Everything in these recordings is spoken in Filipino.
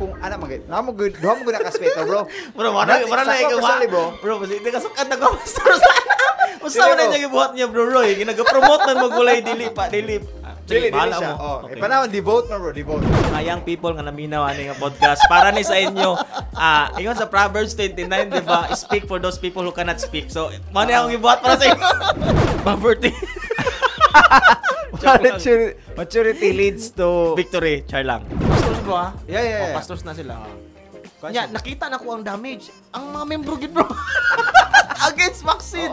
pong ana magay. Na mo good, duha mo good nakaspeto, bro. Bro, wala Not- wala na ikaw. bro. Bro, hindi ka sukat na ko. Usa Dili, na niya gibuhat niya, bro Roy. Ginaga-promote na magulay dili pa, dili. Ah, Dili, dili bahala siya. mo. Oh, Okay. okay. panahon devote na bro, devote. mga young people nga naminaw ani nga podcast para ni sa inyo ah ingon sa Proverbs 29 di ba speak for those people who cannot speak so mo na akong gibuhat para sa inyo poverty maturity, maturity leads to victory char lang pastors bro ha Yeah, yeah, Oh, yeah. pastors na sila Question. Nya, nakita na ko ang damage ang mga membro gid bro against vaccine.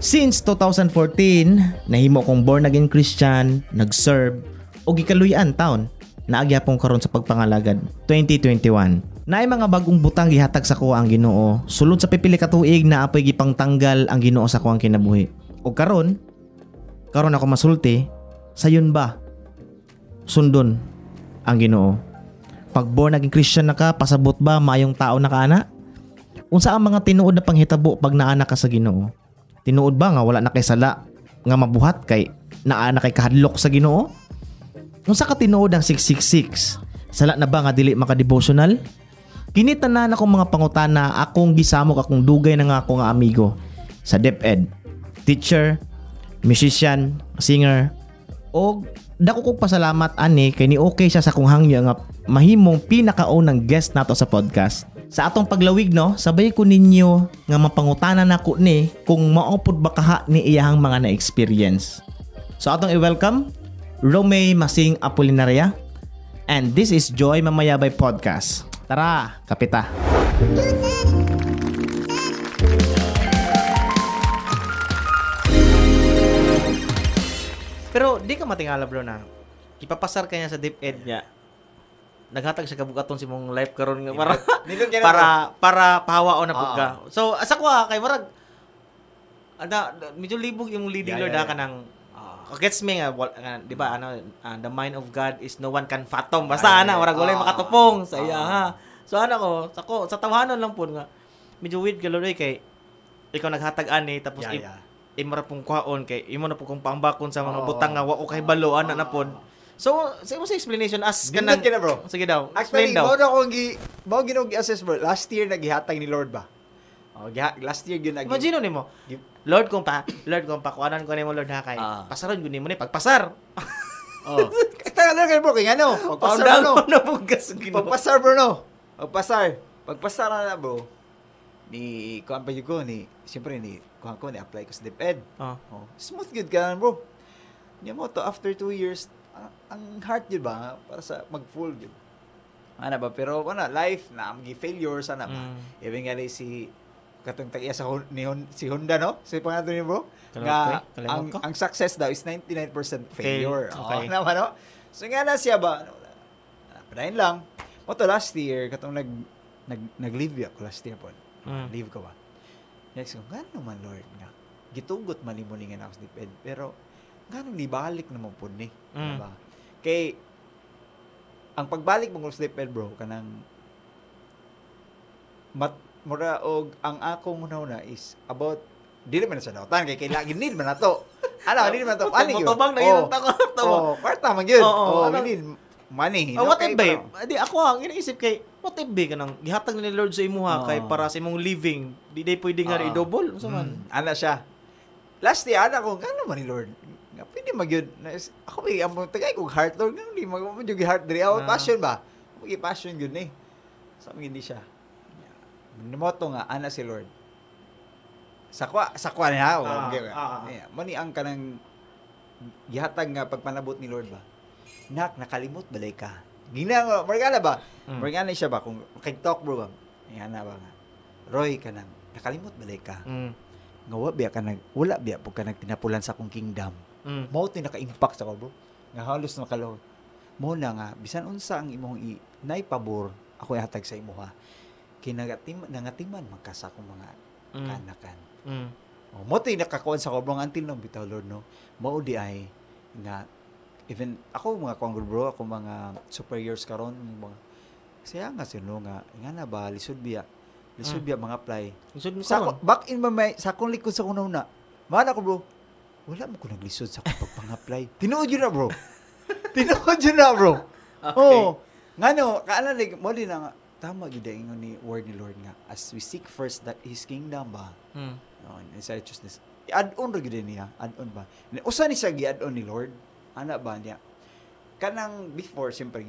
Since 2014, nahimo kong born again Christian, nag-serve, o gikaluyan taon, naagyapong karon sa pagpangalagad 2021. Naay mga bagong butang gihatag sa kuha ang Ginoo. Sulod sa pipili ka tuig na apoy gipangtanggal ang Ginoo sa kuang kinabuhi. O karon, karon ako masulti, sayon ba? Sundon ang Ginoo. Pag born again Christian na ka, pasabot ba mayong tao na ka ana? Unsa ang mga tinuod na panghitabo pag naana ka sa Ginoo? Tinuod ba nga wala na kay sala nga mabuhat kay naa na kay kahadlok sa Ginoo? Unsa ka tinuod ang 666? Sala na ba nga dili maka-devotional? Kini tanan akong mga pangutana akong gisamok akong dugay na nga ako nga amigo sa DepEd. Teacher, musician, singer, o dako kong pasalamat ani kay ni okay siya sa kong hangyo nga mahimong pinakaunang guest nato sa podcast. Sa atong paglawig no, sabay ko ninyo nga mapangutana nako ni kung maupod ba kaha ni iyahang mga na-experience. So atong i-welcome Rome Masing Apolinaria and this is Joy Mamayabay Podcast. Tara, kapita. pero di ka matingala bro na ipapasar ka niya sa deep end niya naghatag siya kabugaton si mong life karon nga para ka para para pahawaon na pud Oo. ka. So asa ko ha, kay marag ada medyo libog yung leading Yeah, lord yeah, ha kanang uh, gets me nga, nga, di ba ano ah, the mind of God is no one can fathom. Basta Ay, ana marag walay oo. makatupong sa iya ha. So ana ko, sa ko sa tawanan lang pud nga medyo weird ka lord eh, kay ikaw naghatag ani tapos Yeah, yeah. Imo ra pong kwaon kay imo na po kong pambakon sa mga Oo. butang nga wa ko kay balo ana na pod. So, sa imo sa explanation as ka na, bro. Sige daw. Actually, Explain daw. mao na akong gi mao ginoo gi-assess bro. Last year nagihatag ni Lord ba? Oh, giha, last year gyud nag Imagine nimo. Lord kung pa, Lord kung pa kuanan ko nimo Lord ha kay. Ah. Pasaron gud nimo ni pagpasar. Oh. Kaya lang kay bro kay ano? Pagpasar bro. Ginoo. Pagpasar bro no. Pagpasar. Pagpasar na bro. Ni kuan pa ko ni siyempre ni kuan ko ni apply ko sa DepEd. Oh. Oh, smooth good ka bro. Niya mo to after two years ang, ang heart yun ba para sa mag-full yun. Ano ba pero ano life na ang failure sana ba. Mm. Even nga si katong tagiya sa ni Hon- si Honda no? Si pangalan ni bro. Kalimot Nga kalimot ang, ang success daw is 99% failure. Fail, Okay. okay. naman no? So nga na siya ba? Ano, Padayon lang. Mo to last year katong nag nag nag-leave ako last year po. Mm. Leave ko ba? Next ko, gano'n man Lord nga. Gitugot nga ako sa diped. Pero, gano'n ni balik naman po ni. Mm. Diba? Kay, ang pagbalik mo sa diped bro, kanang mat, mura og ang ako muna una is about dili man sa nautan kay kailangan need man nato. Ano, need man nato. Ani yun. Motobang na yun tako. Oh, kwarta man yun. Oh, ano- we need money. Oh, what babe? Di ako ang iniisip kay what if babe kanang gihatag ni Lord sa imuha Oo. kay para sa imong living, di day pwede nga Oo. i-double unsa man. Mm, ana siya. Last year, ana ko, gano'n man ni Lord? Nga, pwede magyud. Ako ba, ang tagay kong heart, Lord, gano'n di, mag mag heart diri. Ako, Ah. passion ba? Mag passion yun eh. Sa amin hindi siya. Nimoto nga, ana si Lord. Sakwa, sakwa niya. Oh, Ah, okay, ah, ah. Yeah, Mani ang kanang gihatag nga pagpanabot ni Lord ba? Nak, nakalimot balay ka. Gina nga, margana ba? Mm. Margana siya ba? Kung kag-talk bro ba? Yan na ba nga? Roy, kanang, nakalimot balay ka Mm. nga wa biya ka nag wala biya po ka nagtinapulan sa akong kingdom Mm. mao naka-impact sa ko bro nga halos makalaw mo na nga bisan unsa ang imong i naipabor ako ihatag sa imo ha kinagatim nangatiman magkasa akong mga Mm. kanakan Mm. oh, mo nakakuan sa ko bro until no bitaw lord no mao di ay nga even ako mga kong bro ako mga superiors karon mga siya nga sino nga nga na ba lisod biya lisod Mm. biya mga apply Isod mo sa ako, back in my mind, sa akong likod sa kuna una, mana ko bro, wala mo ko naglisod sa akong pagpang-apply. Tinuod yun na bro. Tinuod yun na bro. Okay. Oo. Ngano, kaana like mo din na nga tama gid ang ingon ni word ni Lord nga as we seek first that his kingdom ba. Mm. Oh, in his righteousness. Add-on ra gid niya, add-on ba. Usa ni siya gi-add-on ni Lord. Ana ba niya? Kanang before siyempre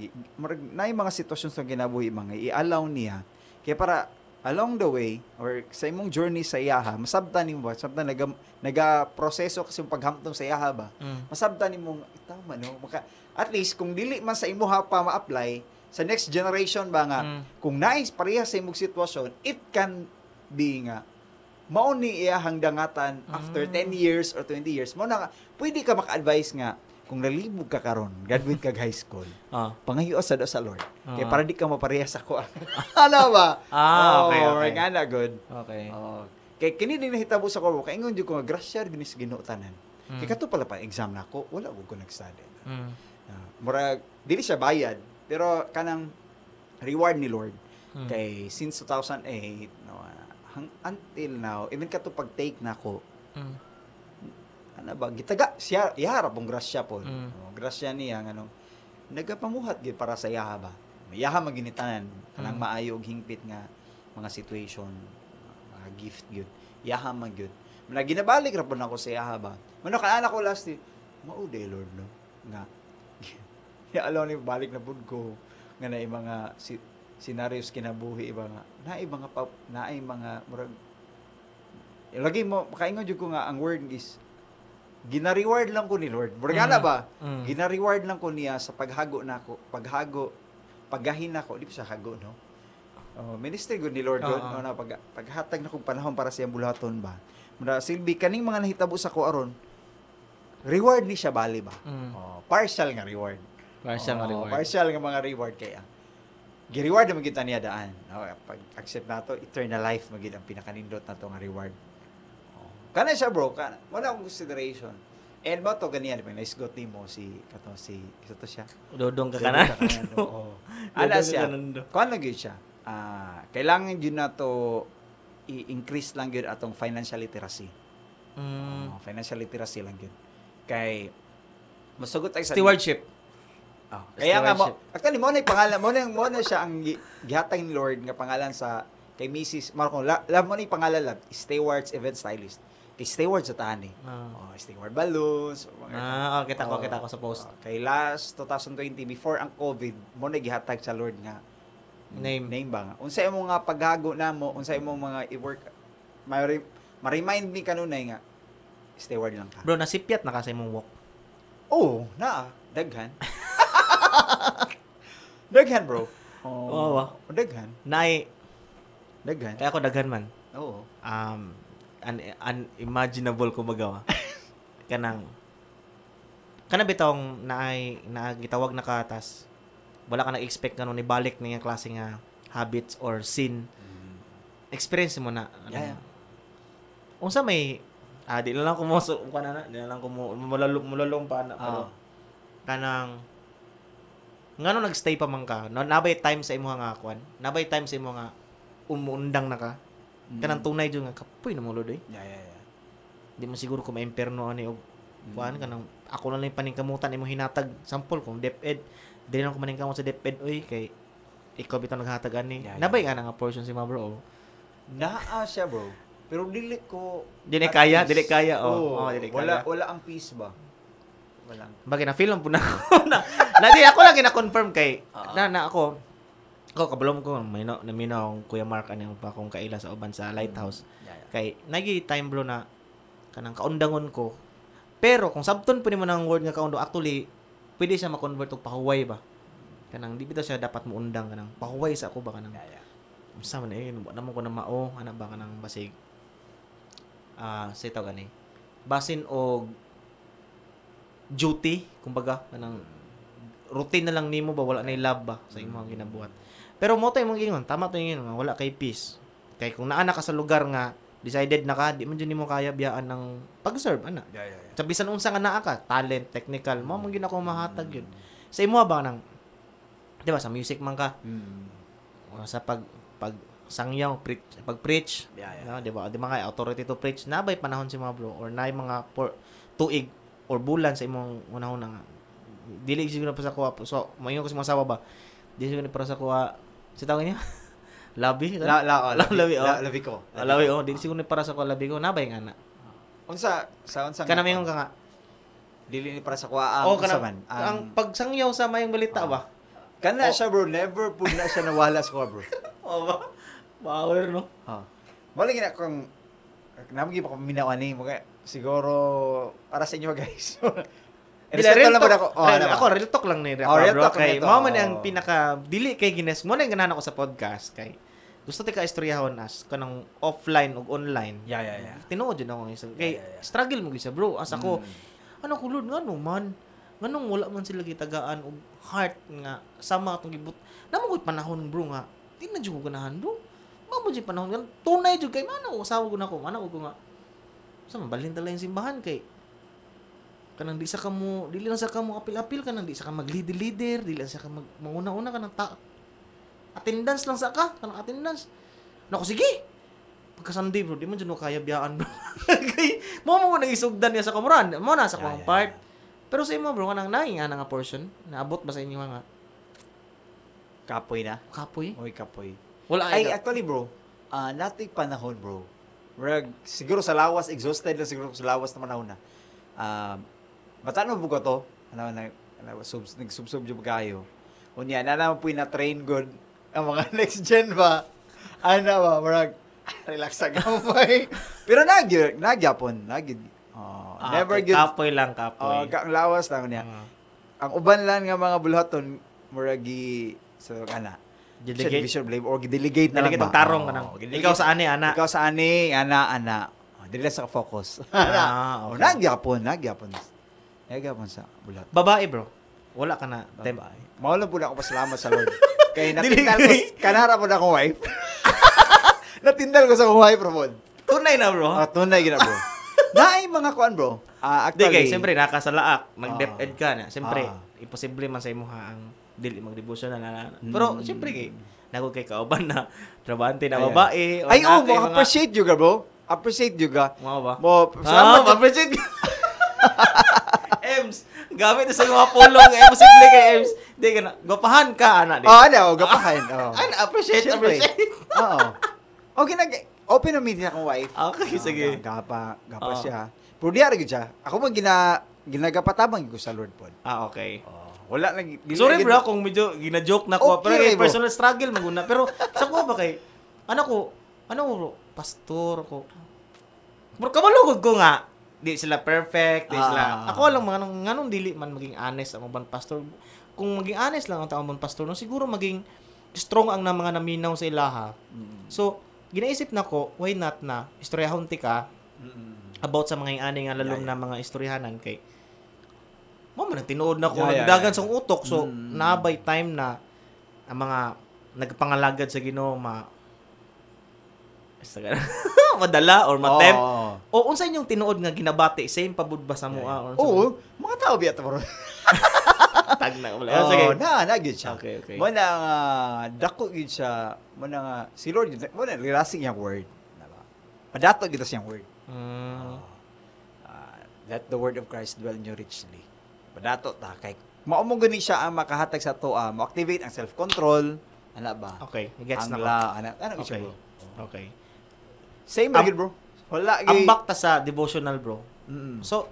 na mga sitwasyon sa ginabuhi mga i-allow niya kaya para along the way or sa imong journey sa iyaha masabtan nimo ba sabtan naga naga proseso kasi yung paghamtong sa iyaha ba Mm. masabtan nimo tama no maka at least kung dili man sa imuha pa ma-apply sa next generation ba nga Mm. kung nais pareha sa imong sitwasyon it can be nga mao ni iyahang dangatan after 10 years or 20 years mo na nga, pwede ka maka-advise nga kung nalibog ka karon graduate ka high school Ah. pangayo sa do sa Lord kaya Ah. para di ka mapareha sa ko ano ba Ah, okay, oh, okay. nga na good Okay. Oh, kay kini din nahitabo sa ko kay ingon jud ko grasya gini sa Ginoo tanan. Mm. Kay kato pala pa exam nako, wala ko ko nag-study. Mm. Uh, murag dili siya bayad, pero kanang reward ni Lord. Mm. Kay since 2008 no, ah, hang, until now, even kato pag take nako, Mm. Ano ba gitaga siya iharap ang grasya po. Mm. Oh, grasya niya nganong nagapamuhat gid para sa yaha ba. Yaha maginitanan kanang Mm. maayo og hingpit nga mga situation, mga gift gyud. Yaha man gyud. Muna ginabalik ra pud nako sa yaha ba. Muna kaana ko last day, mao day Lord no nga ya alaw ni balik na pud ko nga naay mga si, scenarios kinabuhi iba nga naay mga naay mga murag lagi mo makaingon jud ko nga ang word is gina-reward lang ko ni Lord. Murag ana Mm. ba? Mm. Gina-reward lang ko niya sa paghago nako, paghago, paggahin nako, di pa siya hago, no? Oh, ministry good ni Lord God, Oo. no, na pag paghatag na kong panahon para sa bulaton ba. Mura silbi kaning mga nahitabo sa ko aron. Reward ni siya bali ba? Mm. Oh, partial nga reward. Partial nga Oo, reward. Partial nga mga reward kaya. Gi-reward na magita niya daan. No, pag accept nato, eternal life magid ang pinakanindot nato nga reward. Kana siya bro, kana wala akong consideration. And mo to ganyan, may nice got mo si kato si isa to siya. Dodong ka kanan. Oo. Siya. ka kanan do. Kuan lang gyud siya. Ah, kailangan yun na to i-increase lang yun atong financial literacy. Mm. Oh, financial literacy lang yun. Kay masugot tayo sa Stewardship. Oh, kaya nga mo, actually mo na yung pangalan, mo na, yung- mo na siya ang gi- gihatag ni Lord nga pangalan sa kay Mrs. Marco, la, love mo na yung pangalan love, Stewards Event Stylist. Kay Stewards sa eh. Ah. Oh, Steward Balloons. mga- Ah, oh, kita ko, Oh, kita ko sa post. oh, kay last 2020 before ang COVID, mo na gihatag sa Lord nga Name. name ba nga. Unsa imong nga paghago namo, unsa imong mga i-work ma- ma-remind mi kanunay nga steward lang ka. Bro, nasipyat na kasi mong walk. Oh, naa, daghan. daghan, bro. Oh, Oo, ah. daghan. Nay, Daghan. kaya ako daghan man. Oo. Um, un- unimaginable ko magawa. Kanang, kana bitong naay na gitawag na katas wala ka nag-expect nga nun ibalik niya klase nga habits or sin experience mo na ano, Yeah, yeah. unsa may ah di na lang ko mo so, kana na di na lang ko mo mulalong mulalong pa na pero Ah. kanang ngano nagstay pa man ka na, nabay time sa imo nga kwan nabay time sa imo nga umuundang na ka kanang tunay jud nga kapoy na mo lodoy Yeah, yeah, yeah. di mo siguro ko maimperno ani og kuan kanang ako lang lang paningkamutan imo hinatag sample kung DepEd di lang ko maningkamot sa DepEd oy kay ikaw bitaw naghatag ani Yeah, yeah. nabay nga na nga portion si ma bro Naa siya, bro. Pero dili ko Dili kaya, dili kaya, oh. Oo, Oh, dili wala kaya. wala ang peace ba? Wala. Bagay na film po na ako na. na di ako lang gina-confirm kay Ah. na na ako ako kabalom ko may no, naminaw ang Kuya Mark ani pa akong kaila sa uban sa Lighthouse. Yeah, yeah. Kay nagi time bro na kanang kaundangon ko. Pero kung sabton po nimo ng word nga kaundo actually pwede siya ma-convert og pahuway ba. Kanang di bitaw siya dapat mo undang kanang pahuway sa ako ba kanang Yeah, yeah. Unsa man eh, namo ko na mao, ana ba kanang basig ah sa ito gani. Basin og duty, kumbaga kanang routine na lang nimo ba wala na love ba sa imong ginabuhat. Pero mo tay mong ingon, tama to nga, wala kay peace. Kay kung naa na ka sa lugar nga decided na ka, di man jud nimo kaya biyaan ng pag-serve ana. Yeah, yeah, yeah. Sa bisan unsa nga naa ka, talent, technical, mo mong ginako mahatag yun. Sa imo ba nang di ba sa music man ka, Mm. sa pag pag sangyaw preach pag preach Yeah, yeah. no, di ba di ba kay authority to preach nabay panahon si mga bro or nay mga por, tuig or bulan sa imong unahon nga dili siguro pa sa kuha so mayon ko sa mga sawa ba Di siguro para sa kuha. Si tawag niya? Labi? La, la, oh, labi, Labi, oh. la, labi ko. Ah, Labi, oh. Di siguro ni para sa kuha labi ko. Nabay nga na. Unsa, sa unsa Kana mayong ka nga. dili ni para sa Oh, ang kana unsa man. ang pagsangyaw sa mayong balita Ah. ba? kana oh. siya bro, never po na siya nawala sa kuha bro. Oh, ba? Power, no? Ha. Wala gina kung namagi pa ko minawan ni mga siguro para sa inyo guys. Bila, real talk, ako. Oh, real- ano ako, real talk lang ni Oh, real bro. talk Kay, mo man ang Oh. pinaka, dili kay Gines, mo na yung ganahan ako sa podcast. Kay, gusto ti ka istoryahon as, kanang offline o online. Yeah, yeah, yeah. Tinuod yun ako isa. Kay, Yeah, yeah, yeah. struggle mo gisa, bro. As ako, Mm. ano kulod nga no man. Nganong wala man sila gitagaan og heart nga sama atong gibut. Namo ko'y panahon bro nga. Di na ko ganahan bro. Mamo jud panahon nga tunay jud kay mano usawa ko nako. Mana ko nga. Sa mabalhin tala yung simbahan kay kanang di sa kamo dili lang sa kamo apil-apil kanang di sa ka mag-leader-leader, dili lang sa ka mag manguna-una kanang ta attendance lang sa ka, kanang attendance. Nako sige. Pagka Sunday bro, di man jud mo kaya biyaan bro. kay mo mo nang isugdan niya sa kamuran. Mo na sa Yeah, yeah, yeah, part. Pero sa imo bro, kanang naing nga nga portion, naabot ba sa inyo nga Kapoy na. kapoy? Oy, kapoy. Wala Ay, ay. actually bro, ah nating panahon bro. Murag, siguro sa lawas, exhausted na siguro sa lawas na panahon na. Um, matano mo ko to? Ano na, ano, sub, nagsubsub yung kayo. Unya, na naman po na train good ang mga next gen ba? Ano ba, murag, relax sa gamay. Pero nagyo, nagyapon, nagyo. Oh, Ah, never okay. Kapoy lang, Oh, kapoy. ka- ang lawas lang niya. Ah. Ang uban lang nga mga bulaton, muragi, so, kana, Delegate. division blame or delegate na lang ba? tarong kanang. delegate. Ikaw sa ani ana. Ikaw sa ani, ana, ana. Oh, dili sa focus. Ah, Oh, okay. nagyapon, nagyapon. Nagyapon sa bulat. Babae bro. Wala ka na. Tem- Bye. Maulan po na ako pasalamat sa Lord. Kaya natindal ko, kanara po na akong wife. natindal ko sa akong wife, bro. Tunay na bro. Oh, tunay gina, bro. Naay mga kuan, bro. Ah, Di actually, kay siyempre nakasalaak, nag-dep Ah. ka na. Siyempre, Ah. imposible man sa imo ha ang dili mag-devotion na na. Mm. Pero siyempre kay nako kay kauban na trabante na babae ay, oh, mo appreciate juga, bro. Appreciate juga. Mga ba? Mo, Ah, salamat. appreciate ka. Ems, gamit na sa mga pulong, eh, posible kay Ems. Di ka na, gapahan ka, ana. Di. Oh, ano, gapahan. Oh. Ano, appreciate, Siyempre. appreciate. Oo. Okay, nag open na meeting akong wife. Okay, Ah, sige. ga- Gapa, gapa Oo. siya. Pero di ara gyud siya. Ako man gina ginagapatabang ko sa Lord pod. Ah, okay. Oh, wala lang Sorry bro, kung medyo gina-joke na ko. Okay, pero bro. personal struggle maguna. Pero sa ko ba kay, ano ko, ano ko, pastor ko. Bro, kamalugod ko nga. Di sila perfect, di sila. Ah. Ako lang mga nung nganong dili man maging honest ang mga pastor. Kung maging honest lang ang taong mga pastor, no, siguro maging strong ang na mga naminaw sa ilaha. Mm, So, ginaisip na ko, why not na istoryahon ti ka mm, mm. about sa mga ani nga lalong Yeah, na mga istoryahanan kay mo man tinuod na ko Yeah, yeah, nagdagan yeah. sa utok so Mm. nabay time na ang mga nagpangalagad sa Ginoo ma Basta ka- madala or matem Oo. o unsa inyong tinuod nga ginabati same pabud ba sa mo ah, or Oo, mga tao biya ba? tag na wala Oh, sige na na gyud siya. Okay, okay. Mo na nga dako gyud siya. Mo na nga si Lord gyud mo na rirasig yang word. Diba? Padato gyud siyang word. Mm, Ah, let the word of Christ dwell in you richly. Padato ta kay mao mo gani siya ang makahatag sa toa, mo activate ang self-control, ana ba? okay gets ang na ko ana, ano Okay. siya okay Same Am- lagi bro. Wala ang gyud. bakta sa devotional bro Mm. so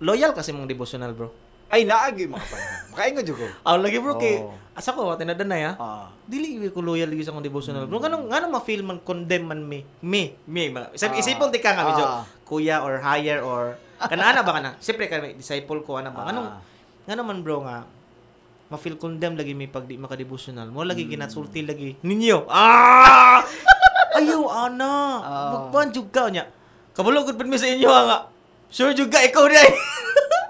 loyal kasi mong devotional bro Ay naagi mga panahon. Makaingon jud ko. Ah, lagi bro kay Oo. asa ko tinadan na ya. Ah. Dili ko loyal gyud sa akong devotional. Bro, kanang ngano ma-feel man condemn man me. Me, me. Isip, Ah. isipon ti ka nga Ah. kuya or higher or kana ana ba kana? Siyempre ka disciple ko ana ba. Anong Ah. ngano man bro nga ma-feel condemn lagi may pag di maka-devotional. Mo lagi Hmm. ginasulti lagi. Ninyo. Ah! Ayaw ana. Ah. Magpan jud ka nya. Kabalo pud mi sa inyo nga. Sure jud ka ikaw di ay.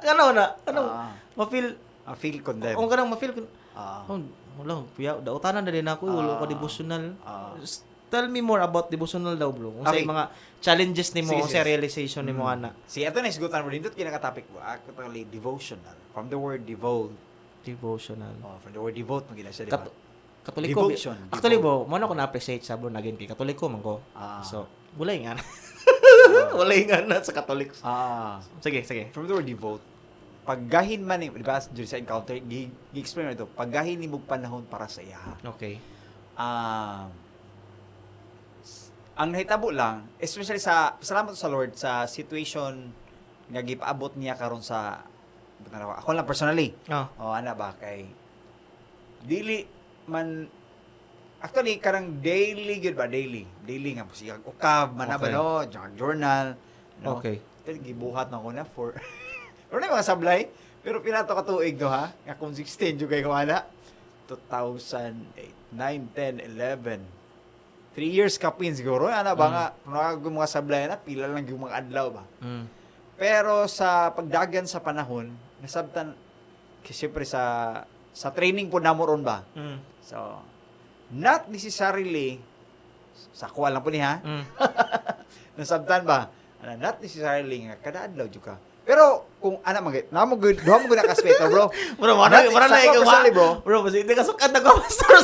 Kano na? Ano? Ah. Ma-feel I feel condemned. kung kanang ma-feel kun Ah. Oh, wala, kuya, daotanan na din ako, wala ko Ah. devotional. Ah. S- Tell me more about devotional daw, bro. Kung sa Okay. mga challenges nimo, Sige, kung sa realization nimo Mm. ana. Si ito na isgutan mo dito kinaka-topic mo. Actually devotional. From the word devote. Devotional. Oh, from the word devote mo gina siya, di ba? Kat- Katoliko. Devotion. Actually, bro, mo na ko na-appreciate sa bro naging kay Katoliko man ko. Ah. So, wala nga na. wala nga na sa Katolik. ah. Sige, sige. From the word devote. paggahin man ni, di ba, sa encounter, gi- gi-explain mo ito, paggahin ni mo panahon para sa iya. Okay. Ah, s- ang nahitabo lang, especially sa, salamat sa Lord, sa situation nga gipaabot niya karon sa, ako lang personally, Oh. o ana ba, kay, dili man, actually, karang daily, good ba, daily, daily nga siya, ukab, man Okay. no, journal, no? Okay. Ito, gibuhat na ko na for, yung mga sablay, pero pinato ka tuig do ha, nga kung 16 yung kayo ana, 2008, 9, 10, 11, 3 years ka pin siguro, ana ba Mm. nga, kung mga sablay na, pila lang yung mga adlaw ba. Mm. Pero sa pagdagan sa panahon, nasabtan, kasi syempre sa, sa training po namo ron ba, Mm. So, not necessarily, sa kuha lang po niya, Mm. nasabtan ba? Ano, not necessarily nga, kada adlaw jud ka. Pero, kung ana magit, na mo good, duha mo good na kaspeto, bro. Bro, wala Not- wala na ikaw. bro. Bro, basta hindi ka sukat na ko pastor.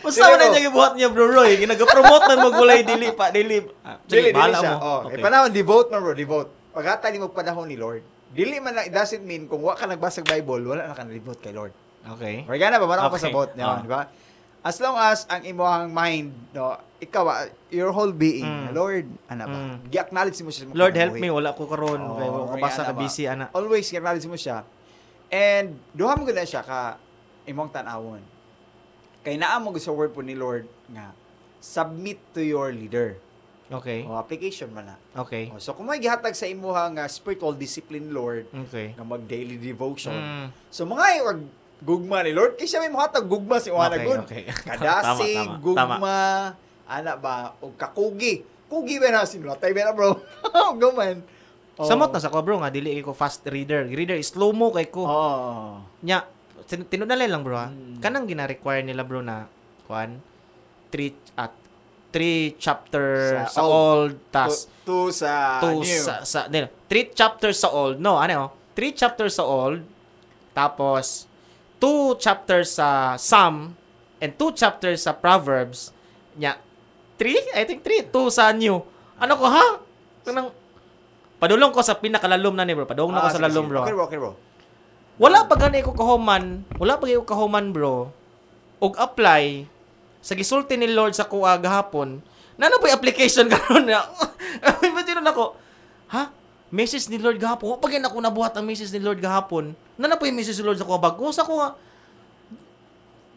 Basta man bro. niya gibuhat niya, bro Roy. Ginaga-promote man mo gulay dili pa, dili. Ah, Dili, dili siya. mo. Oh, Okay. okay. panahon, devote man bro, devote. Pagkata ni mo panahon ni Lord, dili man lang, it doesn't mean kung wa ka nagbasag Bible, wala na ka na-devote kay Lord. Okay. Organa ba? Marang Okay. pasabot. Ah. di ba? As long as ang imong mind, no, ikaw, ah, your whole being, Mm. Lord, ano ba? Mm. Gi-acknowledge mo siya. sa Lord help me, wala ko karon. Oo, Kaya wala ko basa ka busy ana. Always, i-acknowledge mo siya. And, duha mo gud na siya ka imong tanawon. Kay naa mo sa word po ni Lord nga, submit to your leader. Okay. O application man na. Okay. O, so kung may gihatag sa imuha nga spiritual discipline Lord, Okay. nga mag daily devotion. Mm. So mga wag gugma ni Lord, kaya siya may muhatag gugma si Juana Okay, Good. okay. Kadasig, Tama, tama, gugma, ana ba, o kakugi. Kugi ba na sinulatay ba na bro? Guman. Samot na sa ko bro nga dili ko fast reader. Reader slow mo kay ko. Oh. Nya tin- tinudalay lang bro ha. Mm. Kanang gina-require nila bro na kuan three at three chapter Sa sa, old. old, tas To, to sa two new. sa, sa din, three chapters sa old. No, ano? Three chapters sa old tapos two chapters sa Psalm and two chapters sa Proverbs. Nya three? I think three. Two sa new. Ano ko ha? Kanang Padulong ko sa pinakalalom na ni bro. Padulong na Ah, ko sa lalom bro. Okay bro, okay bro. Wala pa gani ko kahuman, wala pa gani ko kahuman bro. Og apply sa gisulti ni Lord sa kuha gahapon. Nano pa yung application karon na? Imagine nako. Ha? Message ni Lord gahapon. Wa pa gyud ako nabuhat ang message ni Lord gahapon. Nano pa yung message ni Lord sa kuha bago sa kuha.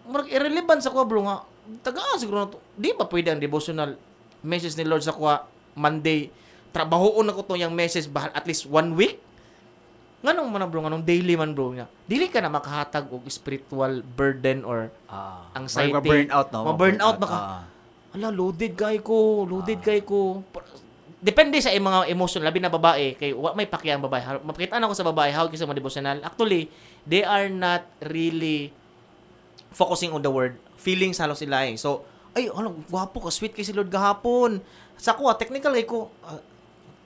Murag irrelevant sa kuha bro nga. Taga siguro na to. Di ba pwede ang devotional message ni Lord sa kuha Monday? Trabahoon ako to yung message bahal at least one week nganong man na, bro nganong daily man bro nga dili ka na makahatag og spiritual burden or Ah. Anxiety. Ma-burnout, no? Ma-burnout baka. Ah. ala loaded kay ko loaded kay ko depende sa mga emotion. Labi na babae kay wa may pakya ang babae. Mapakita na ko sa babae how sa mga devotional. Actually they are not really focusing on the word. Feelings halos sila eh. So ay ano gwapo ka sweet kay si Lord gahapon. Sa ko ah, technical kay ko ah,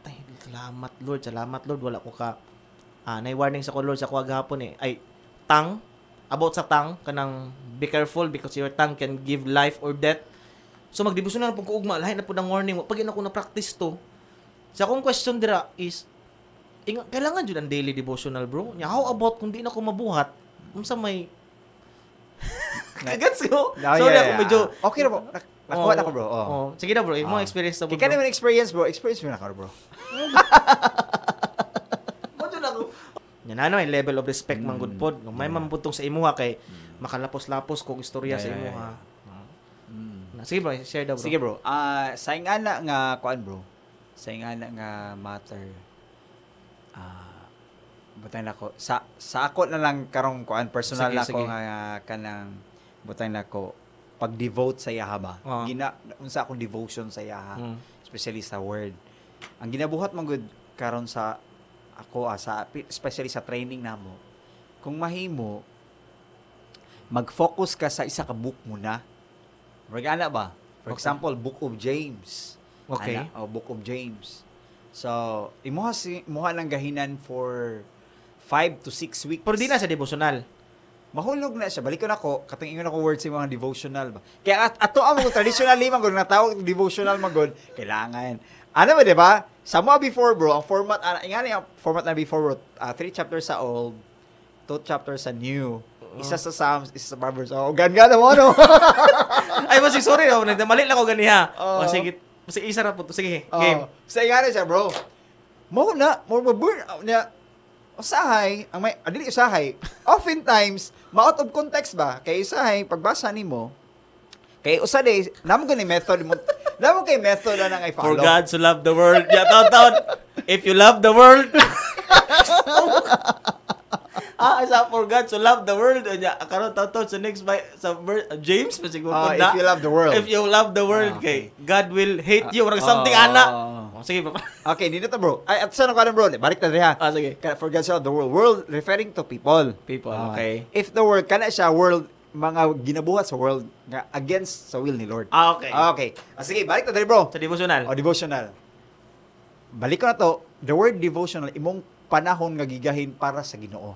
tay, salamat Lord salamat Lord. Wala ko ka ah nay warning sa ko Lord sa ko gahapon eh. Ay tang about sa tang kanang be careful because your tongue can give life or death so magdebosyon na pag kuugma lahi na pud ang warning pag ina ko na practice to sa akong question dira is inga, kailangan jud ang daily devotional bro nya how about kung di na ko mabuhat unsa may Gets ko? No, Sorry yeah, ako yeah. medyo Okay na bro. Nak- Nakuha na ko bro. Oh. Oh, sige na bro, imong Ah. experience na bro. Kaya ka naman experience bro. Experience mo na ka bro. Modyo na ko. Yan ano eh, level of respect man Mm, good pod. May yeah. mamutong sa imuha kay makalapos-lapos kung istorya Yeah, sa yeah, imuha. Mm. Na- Sige bro, share daw bro. Sige bro. Ah, sa ingana nga kuan bro. Sa ingana nga matter. Ah, butang nako sa sa ako na lang karong kuan personal Sige, na ko sige. nga kanang butang nako pag-devote sa yaha ba. Oo. Gina unsa akong devotion sa yaha, Mm. especially sa word. Ang ginabuhat man gud karon sa ako ah, sa especially sa training namo. Kung mahimo mag-focus ka sa isa ka book muna. Regala ba? For Okay. example, Book of James. Okay. Ana, o Book of James. So, imuha si imuha lang gahinan for 5 to 6 weeks. Pero di na sa devotional. Mahulog na siya. Balik ko na ko, katong ingon ako words sa mga devotional ba. Kaya at ato ang mga traditional lima gud natawag devotional magod, kailangan Ano ba, di ba? Sa mga before, bro, ang format, uh, nga ang format na before, bro, uh, three chapters sa old, two chapters sa new. Isa sa Psalms, isa sa Proverbs. Oh, gan-gan mo, no? Ay, masig, sorry. Oh, nagdamali lang ako ganiha. Oh. sige, sige, isa na po to. Sige, Oh, game. Sa nga na siya, bro. Mo na, mo burn out niya. Usahay, ang may, adili usahay, oftentimes, ma-out of context ba? Kay usahay, pagbasa ni mo, kay usa day, namo gani method mo, namo kay method na nang For i-follow. God so love the world. Yeah, taon, taon. If you love the world. Ah, isa for God so love the world. Yeah, karon taon sa next by sa uh, James pa siguro po if you love the world. If you love the world Ah, okay. kay God will hate you. Or something ah, ana. Oh, sige pa. Okay, dito to bro. Ay, at saan ako bro? Balik na rin ha. Ah, sige. For God so loved the world. World referring to people. People, Ah, okay. If the world, kana siya world, mga ginabuhat sa world nga against sa will ni Lord. Ah, okay. Okay. Ah, sige, balik na rin bro. Sa devotional. O, devotional. Balik ko na to. The word devotional, imong panahon nga gigahin para sa ginoo.